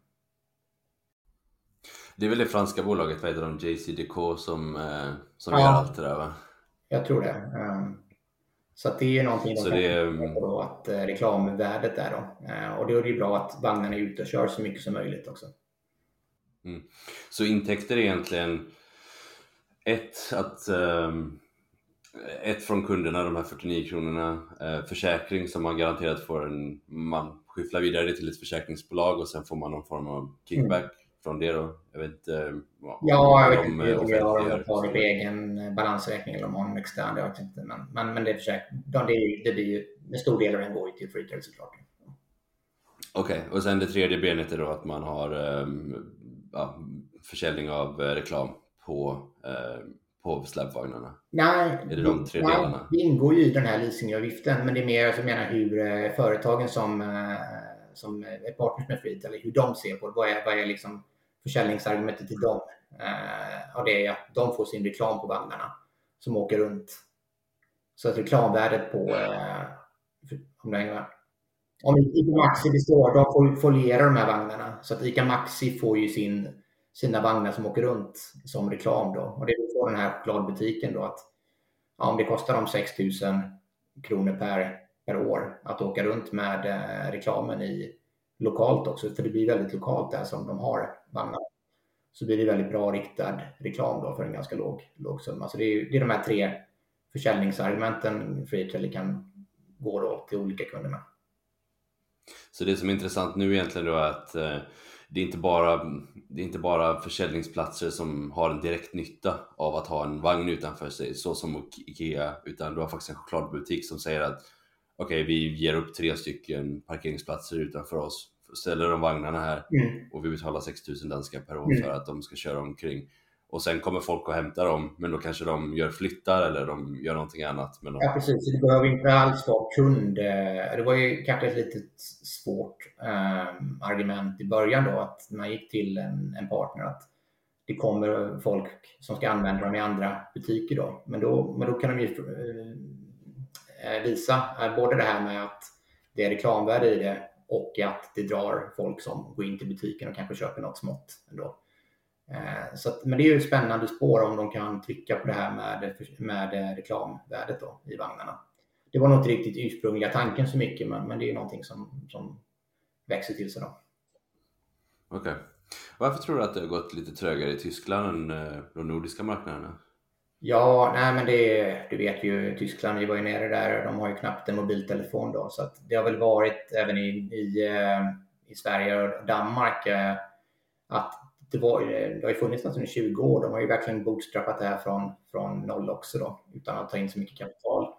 det är väl det franska bolaget, vad heter de, JCDK som, eh, som ja, gör allt det där va? Jag tror det. Um, så det är någonting så det, på att eh, reklamvärdet är då. Och då är det ju bra att vagnarna är ute och kör så mycket som möjligt också. Mm. Så intäkter är egentligen ett att um ett från kunderna, de här 49 kronorna. Eh, försäkring som man garanterat får en, man skyfflar vidare det till ett försäkringsbolag och sen får man någon form av kickback mm. från det då. Jag vet inte vad Ja, jag vet inte om de har det egen balansräkning eller om de har en extern, jag vet inte. Men, men, men det är försäkring, de, det, det blir ju, en stor del av den går ju till Freetail såklart. Okej, okay. och sen det tredje benet är då att man har um, ja, försäljning av reklam på uh, på släpvagnarna? Nej, är det de tre nej, delarna? det ingår ju i den här leasingavgiften, men det är mer, jag menar hur eh, företagen som, eh, som är partners med Fleet, eller hur de ser på det. Vad är, vad är liksom försäljningsargumentet till dem? Eh, och det är att de får sin reklam på vagnarna som åker runt. Så att reklamvärdet på, om du hänger. Om ICA Maxi består, de folierar de här vagnarna. Så att ICA Maxi får ju sin sina vagnar som åker runt som reklam då. Och det på den här chokladbutiken då att ja, om det kostar dem 6 000 kronor per, per år att åka runt med eh, reklamen i lokalt också, för det blir väldigt lokalt där som de har vagnar. Så blir det väldigt bra riktad reklam då för en ganska låg, låg summa. Så det är, det är de här tre försäljningsargumenten Freetrailer kan gå då till olika kunder med. Så det som är intressant nu egentligen då är att eh, det är inte bara, det är inte bara försäljningsplatser som har en direkt nytta av att ha en vagn utanför sig, så som IKEA, utan du har faktiskt en chokladbutik som säger att okej, okay, vi ger upp tre stycken parkeringsplatser utanför oss, ställer de vagnarna här mm. och vi betalar 6000 danska per år mm. för att de ska köra omkring och sen kommer folk och hämtar dem, men då kanske de gör flyttar eller de gör någonting annat. Men de... Ja, precis. Det behöver inte alls vara kund. Det var ju kanske ett litet svårt eh, argument i början då, att man gick till en, en, partner att det kommer folk som ska använda dem i andra butiker då. Men då, men då kan de ju eh, visa eh, både det här med att det är reklamvärde i det och att det drar folk som går in till butiken och kanske köper något smått ändå. Eh, så att, men det är ju ett spännande spår om de kan trycka på det här med, med reklamvärdet då, i vagnarna. Det var nog inte riktigt ursprungliga tanken så mycket, men, men det är någonting som, som växer till sig. Okej. Okay. Varför tror du att det har gått lite trögare i Tyskland än eh, de nordiska marknaderna? Ja, nej men det, du vet ju Tyskland, vi var ju nere där, de har ju knappt en mobiltelefon då, så att det har väl varit även i, i, eh, i Sverige och Danmark att det, var, det har ju funnits nästan i 20 år. De har ju verkligen bootstrappat det här från, från noll också då, utan att ta in så mycket kapital.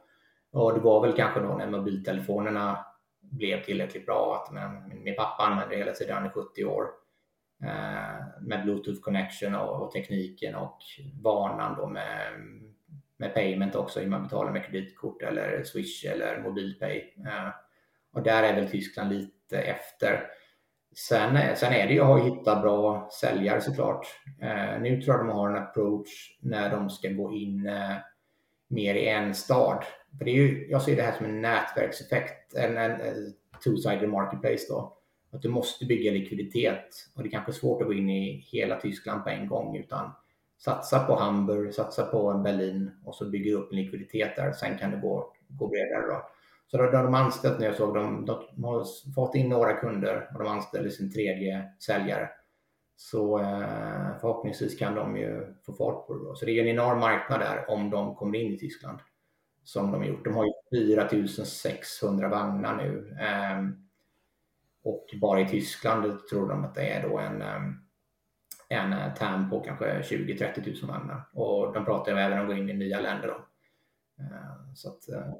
Och det var väl kanske då när mobiltelefonerna blev tillräckligt bra att men, min pappa använde det hela tiden, han är 70 år. Eh, med bluetooth connection och, och, tekniken och vanan då med, med payment också, hur man betalar med kreditkort eller swish eller mobilpay. Eh, och där är väl Tyskland lite efter. Sen, eh, sen är det ju att hitta bra säljare såklart. Eh, nu tror jag de har en approach när de ska gå in eh, mer i en stad. För det är ju, jag ser det här som en nätverkseffekt, en, en, en two-sided marketplace då. Att du måste bygga likviditet och det är kanske svårt att gå in i hela Tyskland på en gång utan satsa på Hamburg, satsa på Berlin och så bygger du upp en likviditet där. Sen kan det gå, gå bredare. Då. Så då har de anställt, när jag såg dem, de har fått in några kunder och de anställer sin tredje säljare. Så eh, förhoppningsvis kan de ju få fart på det. Då. Så det är en enorm marknad där om de kommer in i Tyskland. Som de har gjort. De har ju 4600 vagnar nu. Eh, och bara i Tyskland tror de att det är då en, eh, en eh, term på kanske 20-30 000 vagnar. Och de pratar ju även om att gå in i nya länder. Då. Eh, så att, eh,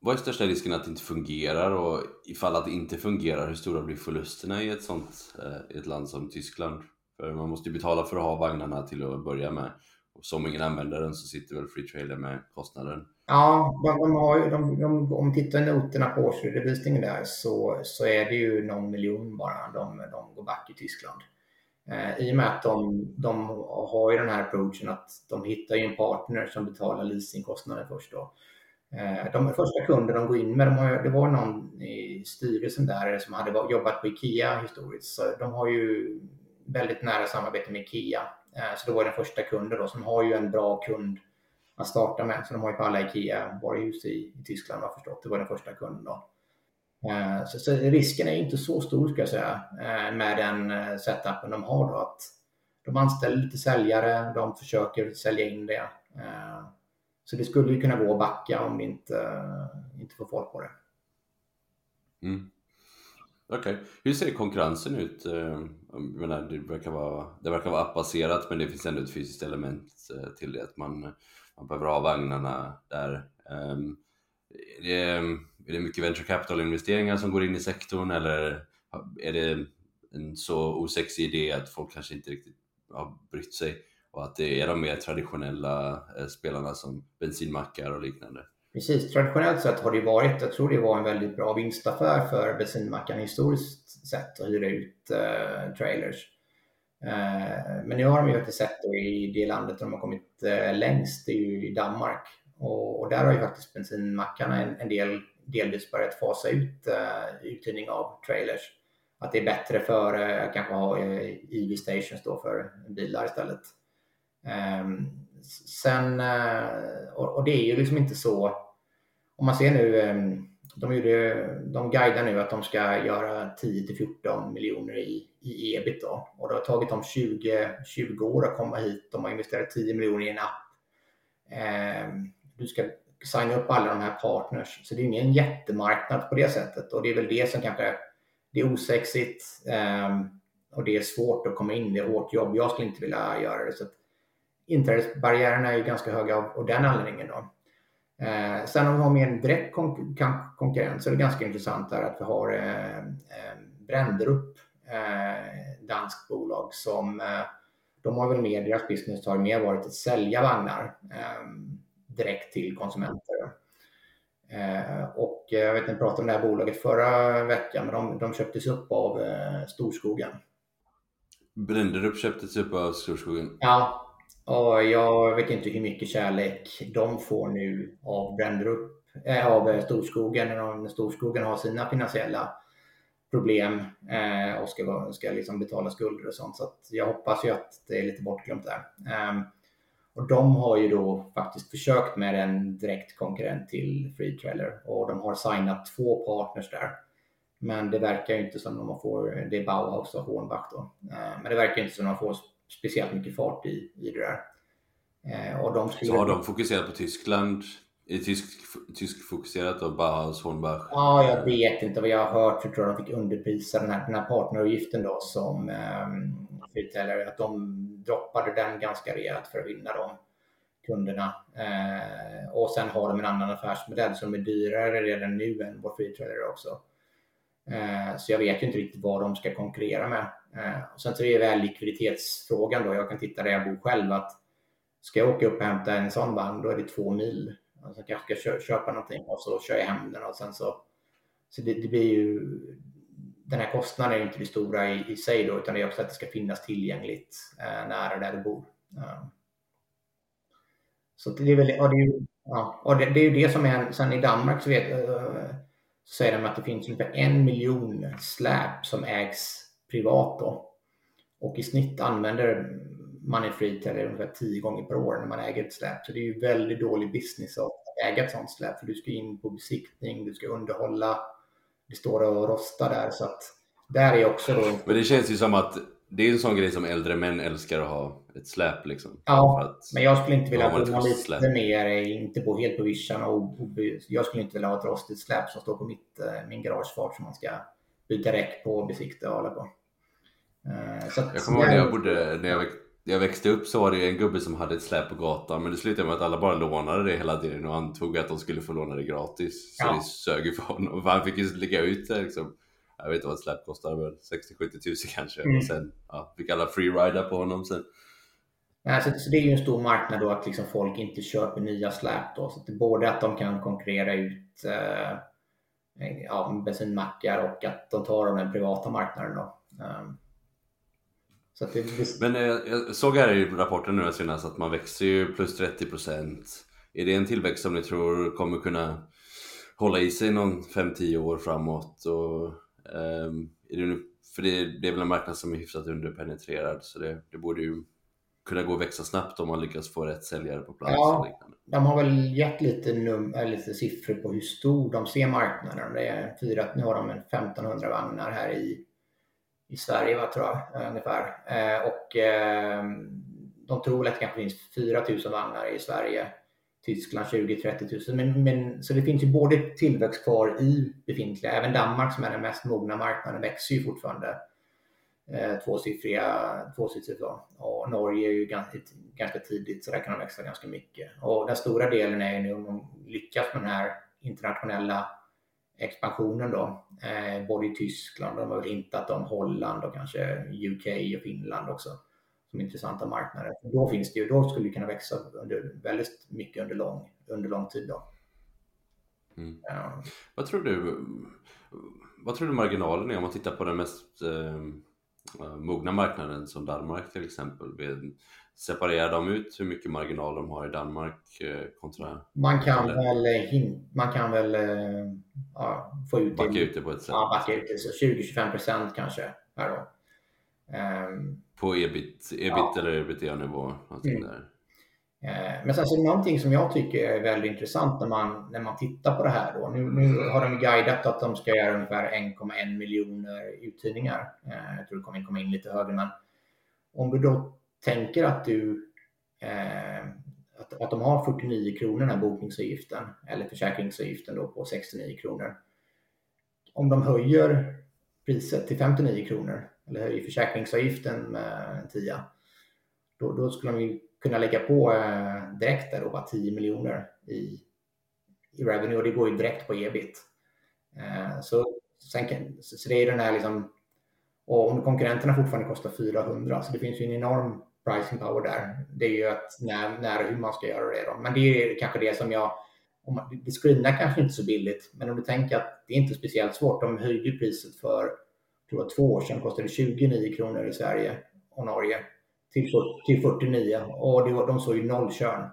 vad är största risken att det inte fungerar och ifall att det inte fungerar, hur stora blir förlusterna i ett sånt eh, i ett land som Tyskland? För man måste ju betala för att ha vagnarna till att börja med. Och som ingen använder den så sitter väl Free Trailer med kostnaden. Ja, de, har ju, de, de, om vi tittar i noterna på årsredovisningen där så, så är det ju någon miljon bara de, de går back i Tyskland. Eh, I och med att de, de har ju den här approachen att de hittar ju en partner som betalar leasingkostnaden först då. Eh, de första kunder de går in med, de har, det var någon i styrelsen där som hade jobbat på IKEA historiskt, så de har ju väldigt nära samarbete med IKEA. Eh, så det var den första kunden då, som har ju en bra kund att starta med. Så de har ju på alla IKEA-varuhus i, i Tyskland har jag förstått. Det var den första kunden då. Eh, så, så, risken är inte så stor ska jag säga med den setupen de har då. Att de anställer lite säljare, de försöker sälja in det. Så det skulle ju kunna gå att backa om vi inte, inte får folk på det. Mm. Okej, okay. hur ser konkurrensen ut? Eh, jag menar, det, verkar vara, det verkar vara appbaserat men det finns ändå ett fysiskt element eh, till det. Att man, man behöver ha vagnarna där. Um, är det, är det mycket venture capital-investeringar som går in i sektorn eller är det en så osexig idé att folk kanske inte riktigt har brytt sig? Och att det är de mer traditionella eh, spelarna som bensinmackar och liknande. Precis, traditionellt sett har det varit, jag tror det var en väldigt bra vinstaffär för bensinmackarna historiskt sett att hyra ut eh, trailers. Eh, men nu har de ju faktiskt sett då i det landet de har kommit eh, längst, det är ju i Danmark. Och, och, där har ju faktiskt bensinmackarna en, en del delvis börjat fasa ut eh, uthyrning av trailers. Att det är bättre för eh, kanske ha eh, EV stations då för bilar istället. Ehm, sen, eh, och det är ju liksom inte så, om man ser nu, ehm, de, gjorde, de guidar nu att de ska göra 10 14 miljoner i, i ebit då. Och det har tagit dem 20, 20 år att komma hit. De har investerat 10 miljoner i en app. Ehm, du ska signa upp alla de här partners. Så det är ingen jättemarknad på det sättet. Och det är väl det som kanske det är osexigt och det är svårt att komma in. Det är hårt jobb. Jag skulle inte vilja göra det. Så inträdesbarriärerna är ju ganska höga av, av den anledningen. Då. Eh, sen om vi har mer en direkt kon konkurrens så är det ganska intressant där att vi har eh, eh, Brenderup, eh, danskt bolag som eh, de har väl mer, deras business har mer varit att sälja vagnar eh, direkt till konsumenter. Eh, och jag vet inte, jag pratade om det här bolaget förra veckan, men de, de köptes upp av Storskogen. Brenderup köptes upp av Storskogen? Ja, Ja, jag vet inte hur mycket kärlek de får nu av Brenderup, äh, eh, av Storskogen när Storskogen har sina finansiella problem eh, och ska, ska liksom betala skulder och sånt. Så jag hoppas ju att det är lite bortglömt där. Eh, och de har ju då faktiskt försökt med en direkt konkurrent till Free Trailer och de har signat två partners där. Men det verkar ju inte som de får, det är Bauhaus och Hornbach då. Eh, men det verkar inte som de får speciellt mycket fart i, i det där. Eh, och de skulle... Så har de fokuserat på Tyskland? Är tysk, tysk fokuserat och Bauhaus, Hornbach? Ja, jag vet inte vad jag har hört. Jag tror de fick underprisa den här, den här partneravgiften då som eh, att de droppade den ganska rejält för att vinna de kunderna. Eh, och sen har de en annan affärsmodell som är dyrare redan nu än vår freetrailer också. Eh, så jag vet ju inte riktigt vad de ska konkurrera med. Eh, och sen så är det väl likviditetsfrågan då. Jag kan titta där jag bor själv att ska jag åka upp och hämta en sån vagn då är det två mil. Alltså jag kanske ska köpa någonting och så kör jag hem den och sen så så det, det, blir ju, den här kostnaden är inte det stora i, i sig då, utan det är också att det ska finnas tillgängligt eh, nära där du bor. Eh. Så det är väl, ja, det är, ja, och det, det, är ju det som är, sen i Danmark så, vet, eh, så säger de att det finns ungefär en miljon släp som ägs privat då. Och i snitt använder man är free till ungefär tio gånger per år när man äger ett släp. Så det är ju väldigt dålig business att äga ett sånt släp. För du ska in på besiktning, du ska underhålla, det står och rostar där. Så att där är också då... Men det känns ju som att det är en sån grej som äldre män älskar att ha ett släp liksom. Ja, men jag skulle inte vilja bo lite släp. mer, inte bo helt på vischan och, jag skulle inte vilja ha ett rostigt släp som står på mitt, eh, min garagefart som man ska byta räck på och besikta och hålla på. Eh, så jag kommer ihåg när jag bodde, när jag jag växte upp så var det en gubbe som hade ett släp på gatan men det slutade med att alla bara lånade det hela tiden och antog att de skulle få låna det gratis. Så ja. det sög ju för honom. För han fick ju lägga ut det liksom. Jag vet inte vad ett släp kostade, 60-70 tusen kanske. Mm. Och sen ja, fick alla freerida på honom sen. Alltså, så det är ju en stor marknad då att liksom folk inte köper nya släp då. Så att både att de kan konkurrera ut eh, ja, bensinmackar och att de tar av den privata marknaden då. Um, det... Men eh, jag såg här i rapporten nu senast att man växer ju plus 30 procent. Är det en tillväxt som ni tror kommer kunna hålla i sig någon 5-10 år framåt? Och, um, är det, nu, för det, det, är väl en marknad som är hyfsat underpenetrerad så det, det borde ju kunna gå och växa snabbt om man lyckas få rätt säljare på plats. Ja, de har väl gett lite, num lite siffror på hur stor de ser marknaden. Det är fyra, nu har de en 1500 vagnar här i i Sverige, va, tror jag, eh, ungefär. Eh, och eh, de tror att det kanske finns 4 000 vagnar i Sverige. Tyskland 20-30 000. Men, men, så det finns ju både tillväxt kvar i befintliga, även Danmark som är den mest mogna marknaden växer ju fortfarande eh, tvåsiffriga, tvåsiffrigt Och Norge är ju ganska, ganska tidigt så där kan de växa ganska mycket. Och den stora delen är ju nu om de lyckas med den här internationella expansionen då, eh, både i Tyskland, de har väl hintat om Holland och kanske UK och Finland också som intressanta marknader. Då finns det ju, då skulle det kunna växa under, väldigt mycket under lång, under lång tid då. Mm. Ja. Vad tror du, vad tror du marginalen är om man tittar på den mest eh, mogna marknaden som Danmark till exempel? Separerar de ut hur mycket marginal de har i Danmark eh, kontra... Man kan väl, eh, man kan väl eh, ja, få ut backa ut det på ett sätt? Ja, backa ut det. Så 20-25 procent kanske. Här då. Um, på ebit, ebit ja. eller ebitda-nivå? Mm. Men sen så någonting som jag tycker är väldigt intressant när man, när man tittar på det här då. Nu, nu har de guidat att de ska göra ungefär 1,1 miljoner uthyrningar. Jag tror det kommer komma in lite högre, men om du då tänker att du eh, att, att de har 49 kronor den här bokningsavgiften eller försäkringsavgiften då på 69 kronor. Om de höjer priset till 59 kronor eller höjer försäkringsavgiften med en tia, då, då skulle de ju kunna lägga på eh, direkt där då bara 10 miljoner i, i revenue och det går ju direkt på ebit. Eh, så, sen kan, så, så det är den här liksom och om konkurrenterna fortfarande kostar 400 så det finns ju en enorm pricing power där. Det är ju att när, när hur man ska göra det. Då. Men det är kanske det som jag... Om man, det screenar kanske inte så billigt, men om du tänker att det är inte speciellt svårt. De höjde priset för tror jag, två år sedan, kostade 29 kronor i Sverige och Norge till, till 49 och det var, de såg ju noll körn.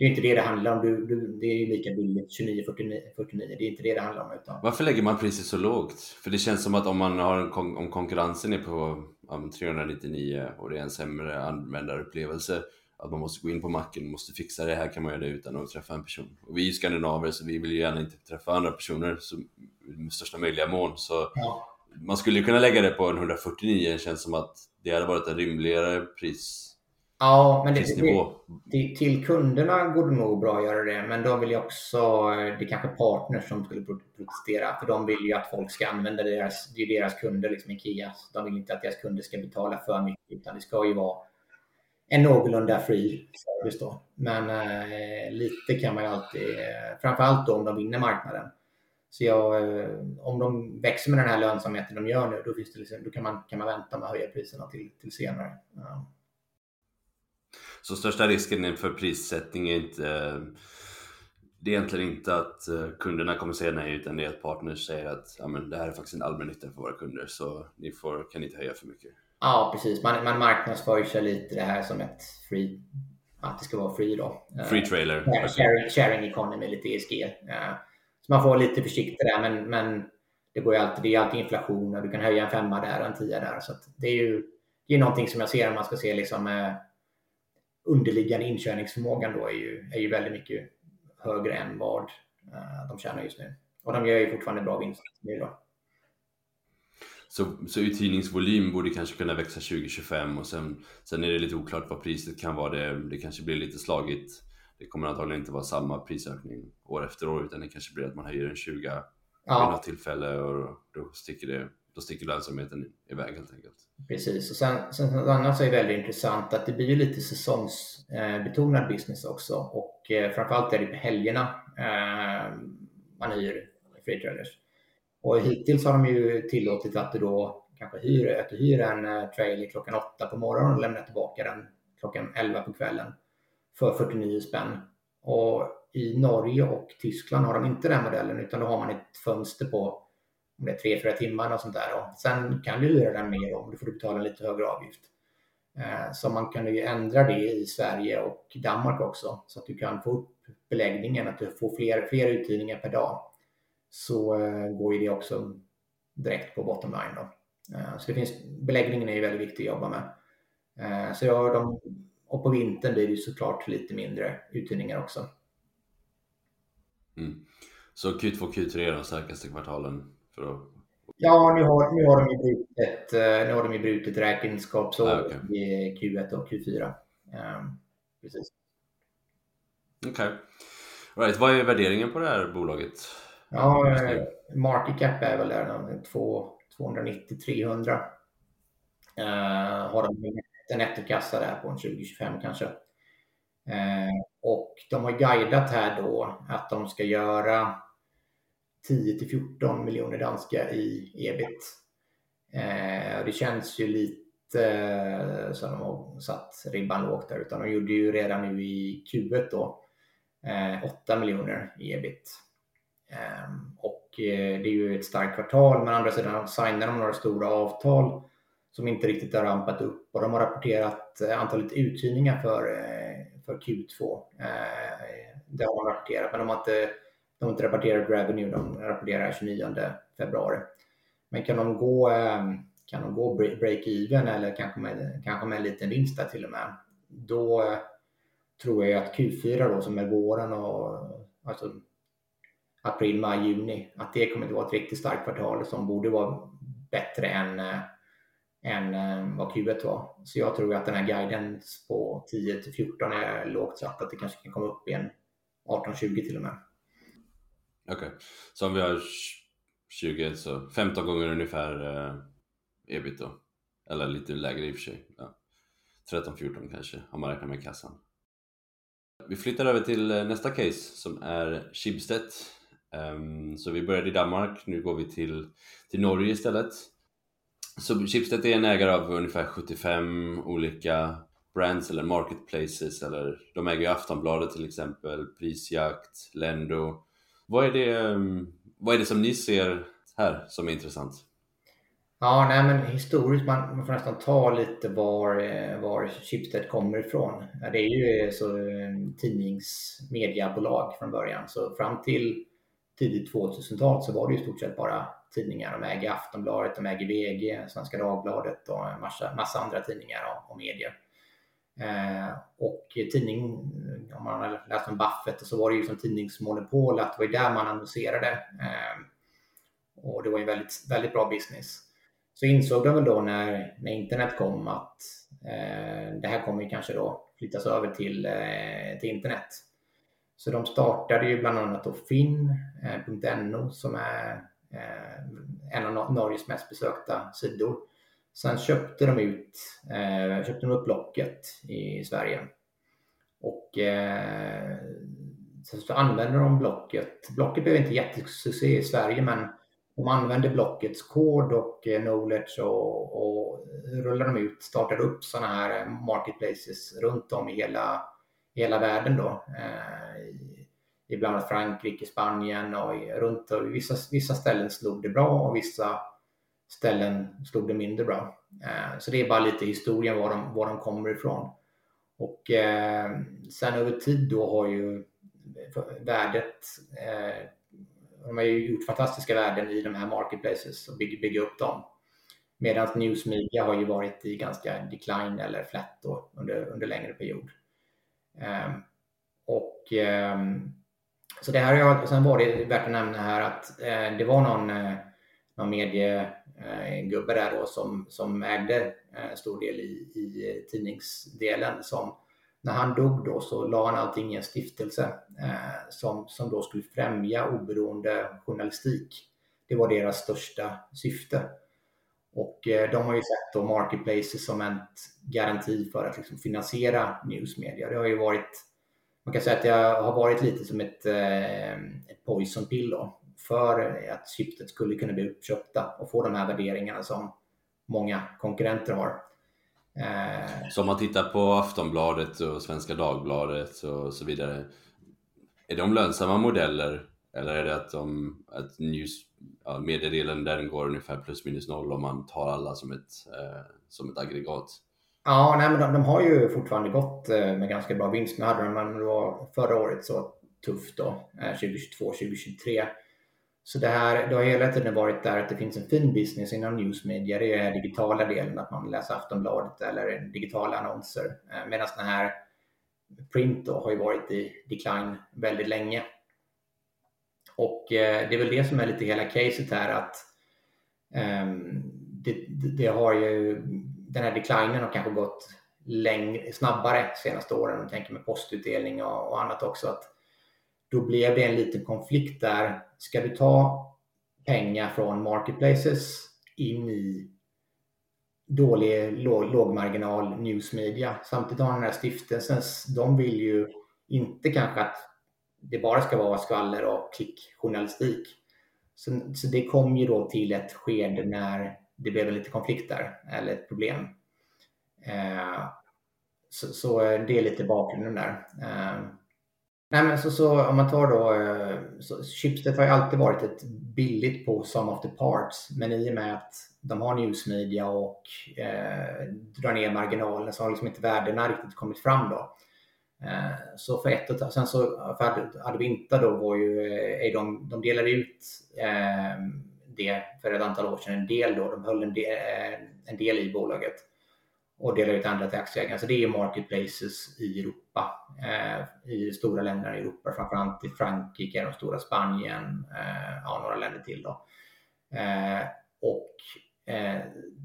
Det är inte det det handlar om. Du, du, det är ju lika billigt, 29, 49, 49. Det är inte det det handlar om. Utan... Varför lägger man priset så lågt? För det känns som att om man har en, om konkurrensen är på um, 399 och det är en sämre användarupplevelse att man måste gå in på macken och måste fixa det. Här kan man göra det utan att träffa en person. Och vi är ju skandinaver så vi vill ju gärna inte träffa andra personer så, med största möjliga mån. Så ja. man skulle kunna lägga det på en 149. Det känns som att det hade varit en rimligare pris Ja, men det, det, till kunderna går det nog bra att göra det, men de vill ju också, det är kanske partners som skulle protestera, för de vill ju att folk ska använda deras, det är deras kunder, liksom Ikea. De vill inte att deras kunder ska betala för mycket, utan det ska ju vara en någorlunda free service då. Men eh, lite kan man ju alltid, eh, framförallt då om de vinner marknaden. Så jag, eh, om de växer med den här lönsamheten de gör nu, då, finns det liksom, då kan, man, kan man vänta med att höja priserna till, till senare. Ja. Så största risken för prissättning är inte det är egentligen inte att eh, kunderna kommer säga nej utan det är att partners säger att ja, men det här är faktiskt en allmännytta för våra kunder så ni får, kan inte höja för mycket. Ja, precis. Man, man marknadsför sig lite det här som ett free, att det ska vara free då. Free trailer. Uh, sharing, sharing economy, lite ESG. Så man får vara lite försiktig där, men, men det går ju alltid, det är alltid inflation och du kan höja en femma där och en tia där. Så det är ju det är någonting som jag ser om man ska se liksom underliggande inkörningsförmågan då är ju, är ju väldigt mycket högre än vad uh, de tjänar just nu. Och de gör ju fortfarande bra vinst nu då. Så, så uthyrningsvolym borde kanske kunna växa 2025 och sen, sen är det lite oklart vad priset kan vara. Det, det kanske blir lite slagigt. Det kommer antagligen inte vara samma prisökning år efter år utan det kanske blir att man höjer en 20 ja. vid något tillfälle och då sticker, det, då sticker lönsamheten iväg helt enkelt. Precis, och sen, sen något annat så är väldigt intressant att det blir lite säsongsbetonad business också och eh, framförallt är det på helgerna eh, man hyr free trailers. Och hittills har de ju tillåtit att du då kanske hyr, att du hyr en eh, trailer klockan åtta på morgonen och lämnar tillbaka den klockan 11 på kvällen för 49 spänn. Och i Norge och Tyskland har de inte den modellen utan då har man ett fönster på om det är 3-4 timmar och sånt där. Och sen kan du hyra den mer om du får betala en lite högre avgift. Eh, så man kan ju ändra det i Sverige och Danmark också så att du kan få upp beläggningen, att du får fler, fler uthyrningar per dag så eh, går ju det också direkt på bottom line. Då. Eh, så det finns, beläggningen är ju väldigt viktig att jobba med. Så jag, de, och på vintern blir det såklart lite mindre uthyrningar också. Mm. Så Q2 och Q3 är de starkaste kvartalen? För att... Ja, nu har, nu har de ju brutit, nu har de ju brutit räkenskapsår ah, okay. i Q1 och Q4. Um, precis. Okej. Okay. Right. Vad är värderingen på det här bolaget? Ja, eh, market cap är väl där 290-300. Uh, har de en nettokassa där på en 2025 kanske. Uh, och de har guidat här då att de ska göra 10 till 14 miljoner danska i ebit. Eh, det känns ju lite eh, som de har satt ribban lågt där, utan de gjorde ju redan nu i Q1 då eh, 8 miljoner i ebit. Ehm, och eh, det är ju ett starkt kvartal, men andra sidan signar de några stora avtal som inte riktigt har rampat upp och de har rapporterat antalet uthyrningar för, för Q2. Det har de rapporterat, men de har inte, de har inte rapporterat revenue, de rapporterar 29 februari. Men kan de gå, ehm, kan de gå break-even eller kanske med, kanske med en liten vinst där till och med, då eh, tror jag att Q4 då som är våren och alltså april, maj, juni. Att det kommer att vara ett riktigt starkt kvartal som borde vara bättre än, eh, än eh, vad Q1 var. Så jag tror att den här guidance på 10 till 14 är lågt satt, att det kanske kan komma upp i 18-20 till och med. Okej, okay. så om vi har 20, så 15 gånger ungefär eh, ebit då? Eller lite lägre i och för sig. Ja. 13-14 kanske, om man räknar med kassan. Vi flyttar över till eh, nästa case som är Schibsted Um, så vi började i Danmark, nu går vi till, till Norge istället. Så Schibsted är en ägare av ungefär 75 olika brands eller marketplaces eller de äger ju Aftonbladet till exempel, Prisjakt, Lendo. Vad är det, ehm, vad är det som ni ser här som är intressant? Ja, nej men historiskt, man, man får nästan ta lite var, eh, var Schibsted kommer ifrån. Det är ju eh, så eh, tidningsmediabolag från början, så fram till tidigt 2000-tal så var det i stort sett bara tidningar. De äger Aftonbladet, de äger VG, Svenska Dagbladet och en massa, massa andra tidningar och, och medier. Eh, och tidning, om man har läst om Buffett, så var det ju som tidningsmonopol, att det var där man annonserade. Eh, och det var ju väldigt, väldigt bra business. Så insåg de väl då när, när internet kom att eh, det här kommer kanske då flyttas över till, eh, till internet. Så de startade ju bland annat då Finn.no eh, som är eh, en av Norges mest besökta sidor. Sen köpte de ut, eh, köpte de upp Blocket i Sverige. Och eh, sen så använde de Blocket. Blocket blev inte jättesuccé i Sverige men de använde Blockets kod och eh, knowledge och, och rullade de ut, startade upp sådana här marketplaces runt om i hela hela världen då. Eh, ibland Frankrike, Spanien och runt och vissa, vissa ställen slog det bra och vissa ställen slog det mindre bra. Eh, så det är bara lite historien var de, var de kommer ifrån. Och eh, sen över tid då har ju värdet, eh, de har ju gjort fantastiska värden i de här marketplaces och byggt bygga upp dem. Medan news media har ju varit i ganska decline eller flat då under, under längre period. Ehm, och ehm, så det här har jag, sen var det värt att nämna här att det var någon, eh, någon Eh, en gubbe där då som, som ägde en stor del i, i tidningsdelen som när han dog då så la han allting i en stiftelse eh, som, som då skulle främja oberoende journalistik. Det var deras största syfte. Och eh, de har ju sett då marketplaces som en garanti för att liksom finansiera newsmedia. Det har ju varit man kan säga att det har varit lite som ett, eh, ett poison pill då, för att syftet skulle kunna bli uppköpta och få de här värderingarna som många konkurrenter har. Eh, så om man tittar på Aftonbladet och Svenska Dagbladet och så vidare. Är de lönsamma modeller eller är det att, de, att news, ja, mediedelen där går ungefär plus minus noll om man tar alla som ett, eh, som ett aggregat? Ja, nej, men de, de, har ju fortfarande gått eh, med ganska bra vinst. Nu hade de, men det var förra året så tufft då, 2022, eh, 2023. Så det, här, det har hela tiden varit där att det finns en fin business inom newsmedia. Det är den digitala delen, att man läser Aftonbladet eller digitala annonser. Eh, Medan den här print då har ju varit i decline väldigt länge. Och eh, det är väl det som är lite hela caset här att um, det, det, har ju den här declinen har kanske gått längre, snabbare senaste åren. Jag tänker med postutdelning och, och annat också. Att då blev det en liten konflikt där. Ska du ta pengar från marketplaces in i dålig låg, lågmarginal newsmedia. Samtidigt har den här stiftelsen, de vill ju inte kanske att det bara ska vara skvaller och klickjournalistik. Så, så det kom ju då till ett skede när det blev en lite konflikt där, eller ett problem. Eh, så, så, eh, det är lite bakgrunden där. Eh, nej men så, så, om man tar då, eh, så Chipstead har ju alltid varit ett billigt på some of the parts, men i och med att de har newsmedia och eh, drar ner marginalen så har liksom inte värdena riktigt kommit fram då. Eh, så för ett och sen så för Advinta då var ju, eh, de, de delade ut eh, det för ett antal år sedan, en del då, de höll en del, eh, en del i bolaget och delar ut andra till aktieägarna. Så det är marketplaces i Europa, eh, i stora länder i Europa, framförallt i Frankrike, de stora Spanien, eh, ja, några länder till då. Eh, och eh,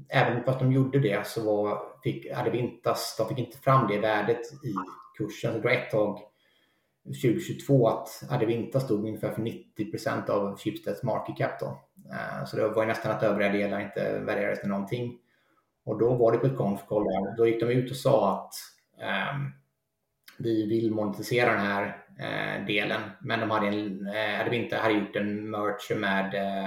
även fast de gjorde det så var, fick inte de fick inte fram det värdet i kursen. Så det var ett tag 2022 att Adevinta stod ungefär för 90% av Schibsteds market cap. Då. Eh, så det var ju nästan att övriga delar inte värderades till någonting. Och då var det på ett konfkoll där, då gick de ut och sa att eh, vi vill monetisera den här eh, delen. Men de hade, en, eh, hade inte hade gjort en merch med eh,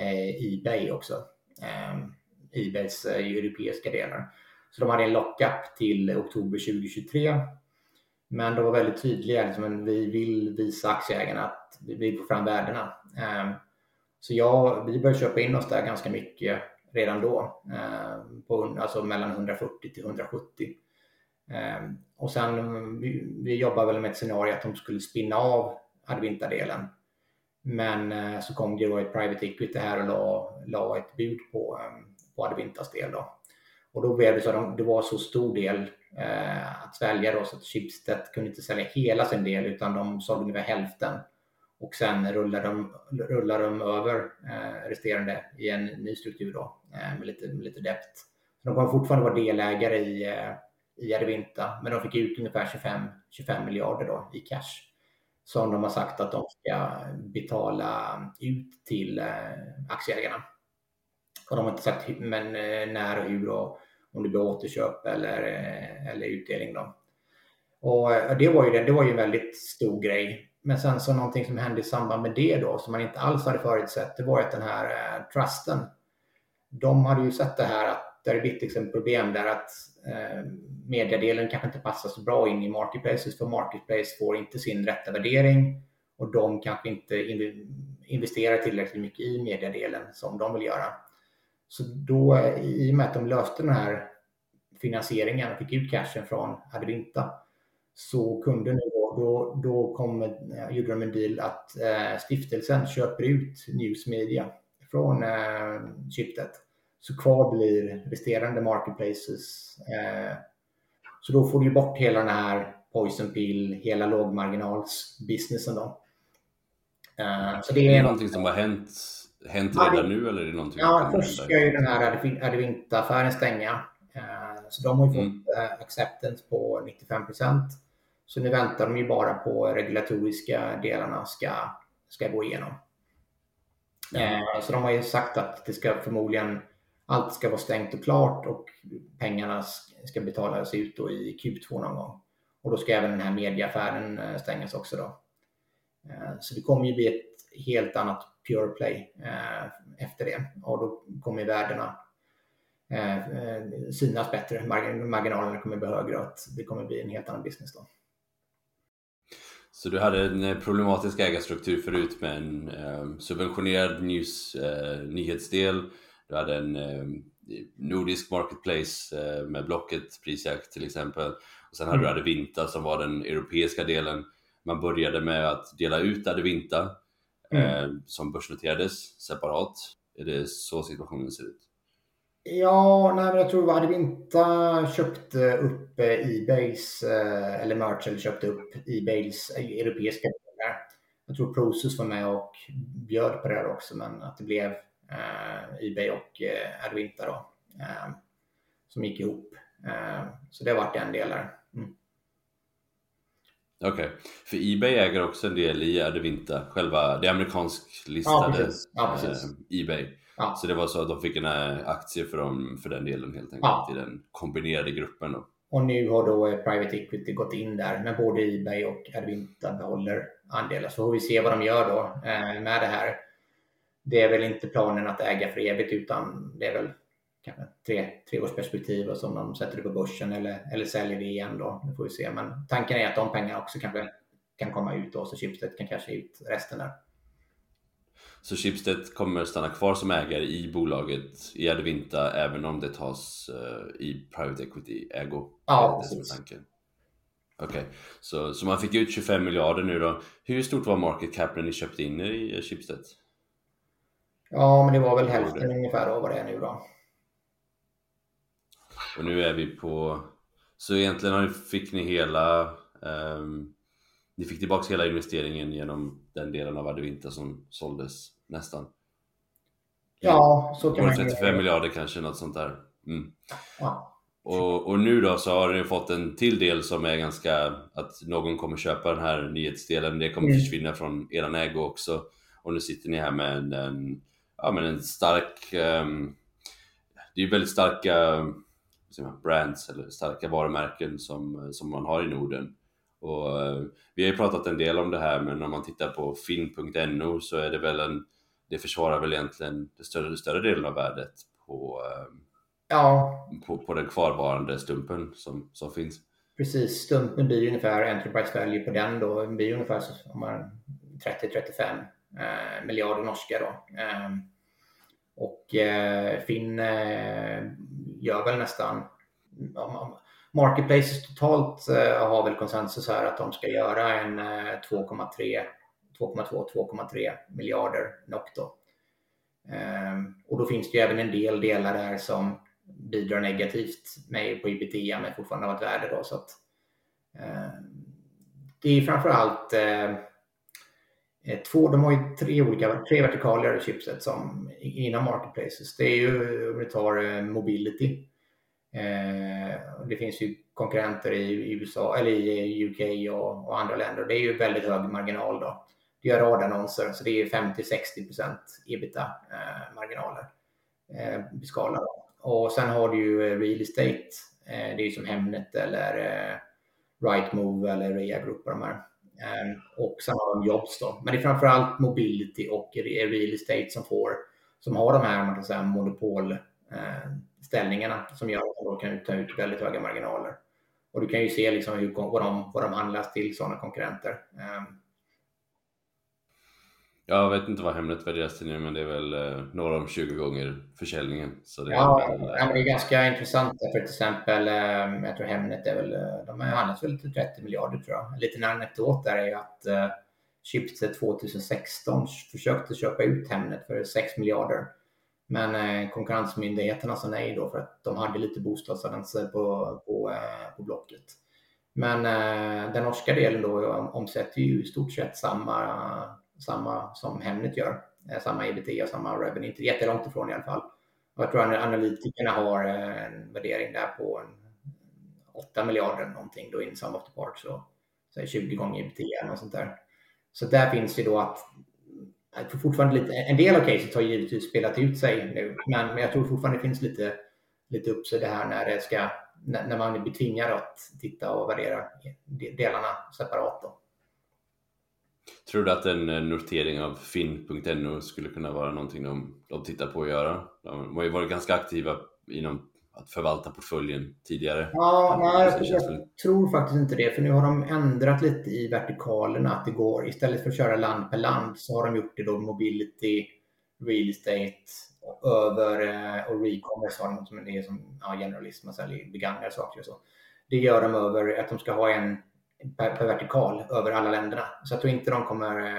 eh, Ebay också. Ehm, Ebays eh, europeiska delar. Så de hade en lockup till oktober 2023 men de var väldigt tydliga, liksom, vi vill visa aktieägarna att vi vill få fram värdena. Ehm, så ja, vi började köpa in oss där ganska mycket redan då, eh, på, alltså mellan 140 till 170. Ehm, och sen mm, vi, vi jobbade väl med ett scenario att de skulle spinna av Advinta-delen. Men eh, så kom det då ett private equity här och la, la ett bud på, ehm, på Advintas del. Då. Och då blev det så att det var så stor del eh, att svälja då, så att Schibsted kunde inte sälja hela sin del utan de sålde ungefär hälften. Och sen rullar de, rullar de över eh, resterande i en ny struktur då, eh, med, lite, med lite dept. De kommer fortfarande vara delägare i, eh, i Arvinta, men de fick ut ungefär 25, 25 miljarder då i cash som de har sagt att de ska betala ut till eh, aktieägarna. Och de har inte sagt men, eh, när och hur och om det blir återköp eller, eh, eller utdelning. Då. Och eh, det var, ju det, det var ju en väldigt stor grej. Men sen så någonting som hände i samband med det då som man inte alls hade förutsett, det var att den här eh, trusten, de hade ju sett det här att det är blivit liksom problem där att eh, mediedelen kanske inte passar så bra in i marketplaces för marketplace får inte sin rätta värdering och de kanske inte investerar tillräckligt mycket i mediedelen som de vill göra. Så då, eh, i och med att de löste den här finansieringen och fick ut cashen från Advinta, så kunde nu då, då, då kom, gjorde de en deal att eh, stiftelsen köper ut News Media från eh, Chiptet. Så kvar blir resterande marketplaces. Eh, så då får du bort hela den här poison pill, hela lågmarginalsbusinessen då. Så det är, är det någonting som har hänt, hänt redan nu eller är det någonting Ja, först ska ju den här Advinta-affären stänga. Så de har ju mm. fått uh, acceptance på 95 Så nu väntar de ju bara på regulatoriska delarna ska, ska gå igenom. Mm. Så de har ju sagt att det ska förmodligen allt ska vara stängt och klart och pengarna ska betalas ut då i Q2 någon gång. Och då ska även den här medieaffären eh, stängas också då. Eh, så det kommer ju bli ett helt annat pure play eh, efter det och då kommer värdena synas bättre. Marginalerna kommer bli högre och att det kommer bli en helt annan business då. Så du hade en problematisk ägarstruktur förut med en eh, subventionerad news, eh, nyhetsdel. Du hade en eh, nordisk marketplace eh, med Blocket, Prisjakt till exempel. Och sen hade du mm. Adevinta som var den europeiska delen. Man började med att dela ut Adevinta mm. eh, som börsnoterades separat. Är det så situationen ser ut? Ja, nej, men jag tror att Adevinta köpte upp eh, Ebays, eh, eller Merchel köpte upp Ebays europeiska delar. Jag tror Prosus var med och bjöd på det här också, men att det blev eh, Ebay och eh, Advinta då, eh, som gick ihop. Eh, så det har varit en del där. Mm. Okej, okay. för Ebay äger också en del i Advinta, själva det amerikansk listade ja, precis. Ja, precis. Eh, Ebay. Ja. Så det var så att de fick en eh, aktie för, dem, för den delen helt enkelt ja. i den kombinerade gruppen. Då. Och nu har då eh, Private Equity gått in där, men både Ebay och Advinta behåller andelar. Så får vi se vad de gör då eh, med det här det är väl inte planen att äga för evigt utan det är väl kanske tre, tre års perspektiv och som de sätter det på börsen eller, eller säljer det igen då. Det får vi se. Men tanken är att de pengarna också kanske kan komma ut och så Schibsted kan casha ut resten där. Så Schibsted kommer stanna kvar som ägare i bolaget i Advinta även om det tas uh, i private equity-ägo? Ja, precis. Okej, okay. så, så man fick ut 25 miljarder nu då. Hur stort var market cap när ni köpte in er i Schibsted? Ja, men det var väl hälften ungefär av vad det är nu då. Och nu är vi på... Så egentligen fick ni hela... Um, ni fick tillbaka hela investeringen genom den delen av Advinta som såldes nästan. Ja, så kan man 35 miljarder kanske, något sånt där. Mm. Ja. Och, och, nu då så har ni fått en till del som är ganska att någon kommer köpa den här nyhetsdelen. Det kommer mm. försvinna från eran ägo också. Och nu sitter ni här med en, en ja, men en stark, um, det är väldigt starka brands eller starka varumärken som, som man har i Norden. Och, uh, vi har ju pratat en del om det här men om man tittar på fin.no så är det väl en, det försvarar väl egentligen den större, större delen av värdet på, uh, ja. på, på den kvarvarande stumpen som, som finns. Precis, stumpen blir ungefär Enterprise Value på den då, blir ungefär 30-35 eh, miljarder norska då. Eh, och eh, Finn eh, gör väl nästan Marketplaces totalt eh, har väl konsensus här att de ska göra en eh, 2,3 2,2-2,3 miljarder NOK då. Ehm, och då finns det ju även en del delar där som bidrar negativt med på ebitda men fortfarande har ett värde då så att ehm, det är framför allt eh, eh, två, de har ju tre olika, tre vertikaler i chipset som inom marketplaces. Det är ju, om vi tar eh, mobility. Eh, det finns ju konkurrenter i USA eller i UK och, och, andra länder. Det är ju väldigt hög marginal då. Det gör radannonser så det är 50-60% ebita eh, marginaler. Eh, skala. Och sen har du ju eh, real estate. Eh, det är ju som Hemnet eller eh, Rightmove eller Rea Group och de här. Och sen har de jobs då. Men det är framförallt mobility och real estate som får som har de här man kan säga, monopolställningarna som gör att de kan ta ut väldigt höga marginaler. Och du kan ju se liksom hur, vad, de, vad de handlas till sådana konkurrenter. Ehm, Jag vet inte vad Hemnet värderas till nu men det är väl eh, några om 20 gånger försäljningen. Så det ja, är väl, men det är ganska intressant. För till exempel, eh, jag tror Hemnet är väl, eh, de har handlats väl till 30 miljarder tror jag. En liten anekdot där är ju att eh, Schibsted 2016 försökte köpa ut Hemnet för 6 miljarder. Men eh, konkurrensmyndigheterna sa nej då för att de hade lite bostadsannonser på, på, eh, på Blocket. Men eh, den norska delen då omsätter ju i stort sett samma, samma som Hemnet gör. Eh, samma ebitda och samma revenue, inte jättelångt ifrån i alla fall. Och jag tror att analytikerna har eh, en värdering där på en 8 miljarder någonting då in sum of the parts. Så, så 20 gånger ebitda eller något sånt där. Så där finns ju då att jag tror fortfarande lite, en del av caset har givetvis spelat ut sig nu, men, men jag tror fortfarande det finns lite, lite uppsida här när, det ska, när, när man blir tvingad att titta och värdera delarna separat. Då. Tror du att en notering av finn.no skulle kunna vara någonting de, de tittar på att göra? De har ju varit ganska aktiva inom att förvalta portföljen tidigare. Ja, nej, jag, jag väl... tror faktiskt inte det, för nu har de ändrat lite i vertikalerna att det går istället för att köra land per land så har de gjort det då mobility, real estate över eh, och recommerce har de som det är som ja, generalist, man säljer begagnade saker och så. Det gör de över att de ska ha en per, per vertikal över alla länderna. Så jag tror inte de kommer eh,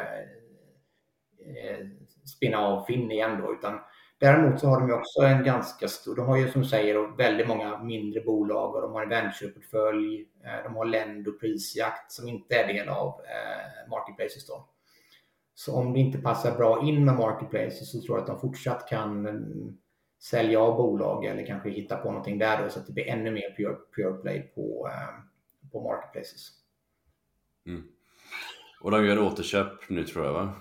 eh spinna av Finn igen då, utan Däremot så har de också en ganska stor, de har ju som du säger väldigt många mindre bolag och de har en ventureportfölj. Eh, de har Lendo prisjakt som inte är del av eh, Marketplaces då. Så om det inte passar bra in med Marketplaces så tror jag att de fortsatt kan mm, sälja av bolag eller kanske hitta på någonting där då så att det blir ännu mer pure, pure play på, eh, på Marketplaces. Mm. Och de gör återköp nu tror jag va?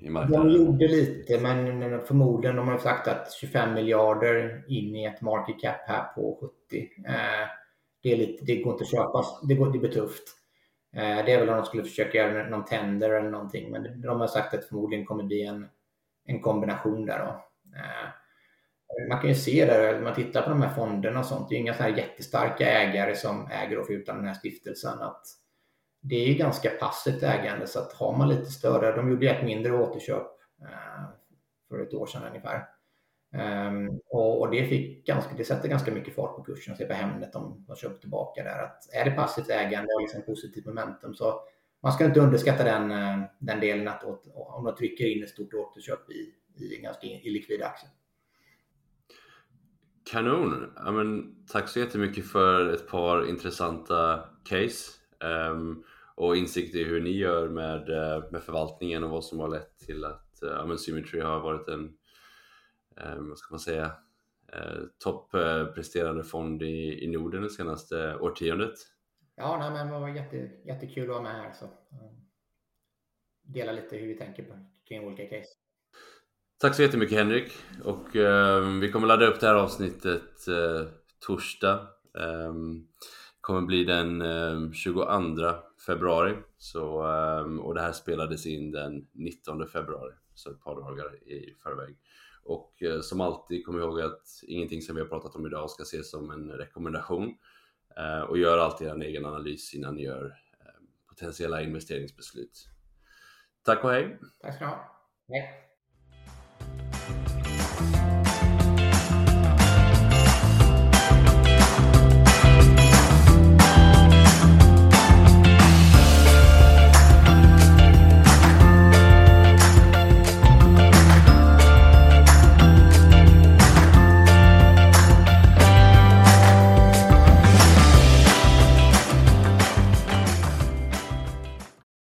I marknaden. De gjorde lite men förmodligen de har sagt att 25 miljarder in i ett market cap här på 70. Eh, det, är lite, det går inte att köpa, det, går, det blir tufft. Eh, det är väl om de skulle försöka göra någon tender eller någonting men de har sagt att förmodligen kommer bli en, en kombination där då. Eh, man kan ju se där, när man tittar på de här fonderna och sånt, det är inga så här jättestarka ägare som äger och förutom den här stiftelsen. Att det är ganska passivt ägande så att har man lite större, de gjorde ett mindre återköp eh, för ett år sedan ungefär. Um, och, och, det, fick ganska, det sätter ganska mycket fart på kursen. Se på Hemnet, de har köpt tillbaka där. Att är det passivt ägande och liksom positivt momentum så man ska inte underskatta den, eh, den delen att om de trycker in ett stort återköp i, i en ganska illikvid aktie. Kanon! Ja, men, tack så jättemycket för ett par intressanta case. Um, och insikt i hur ni gör med, eh, med förvaltningen och vad som har lett till att eh, ja, men Symmetry har varit en, um, vad ska man säga, toppresterande fond i, i Norden det senaste årtiondet. Ja, nej, men det var jätte, jättekul att vara med här. Så, dela lite hur vi tänker på, kring olika case. Tack så jättemycket Henrik och uh, vi kommer ladda upp det här avsnittet uh, torsdag. Um, kommer bli den uh, 22 februari. Så, ehm, och det här spelades in den 19 februari, så ett par dagar i förväg. Och eh, som alltid, kom ihåg att ingenting som vi har pratat om idag ska ses som en rekommendation. Eh, och gör alltid en egen analys innan ni gör ehm, potentiella investeringsbeslut. Tack och hej! Tack ska du ha. Hej!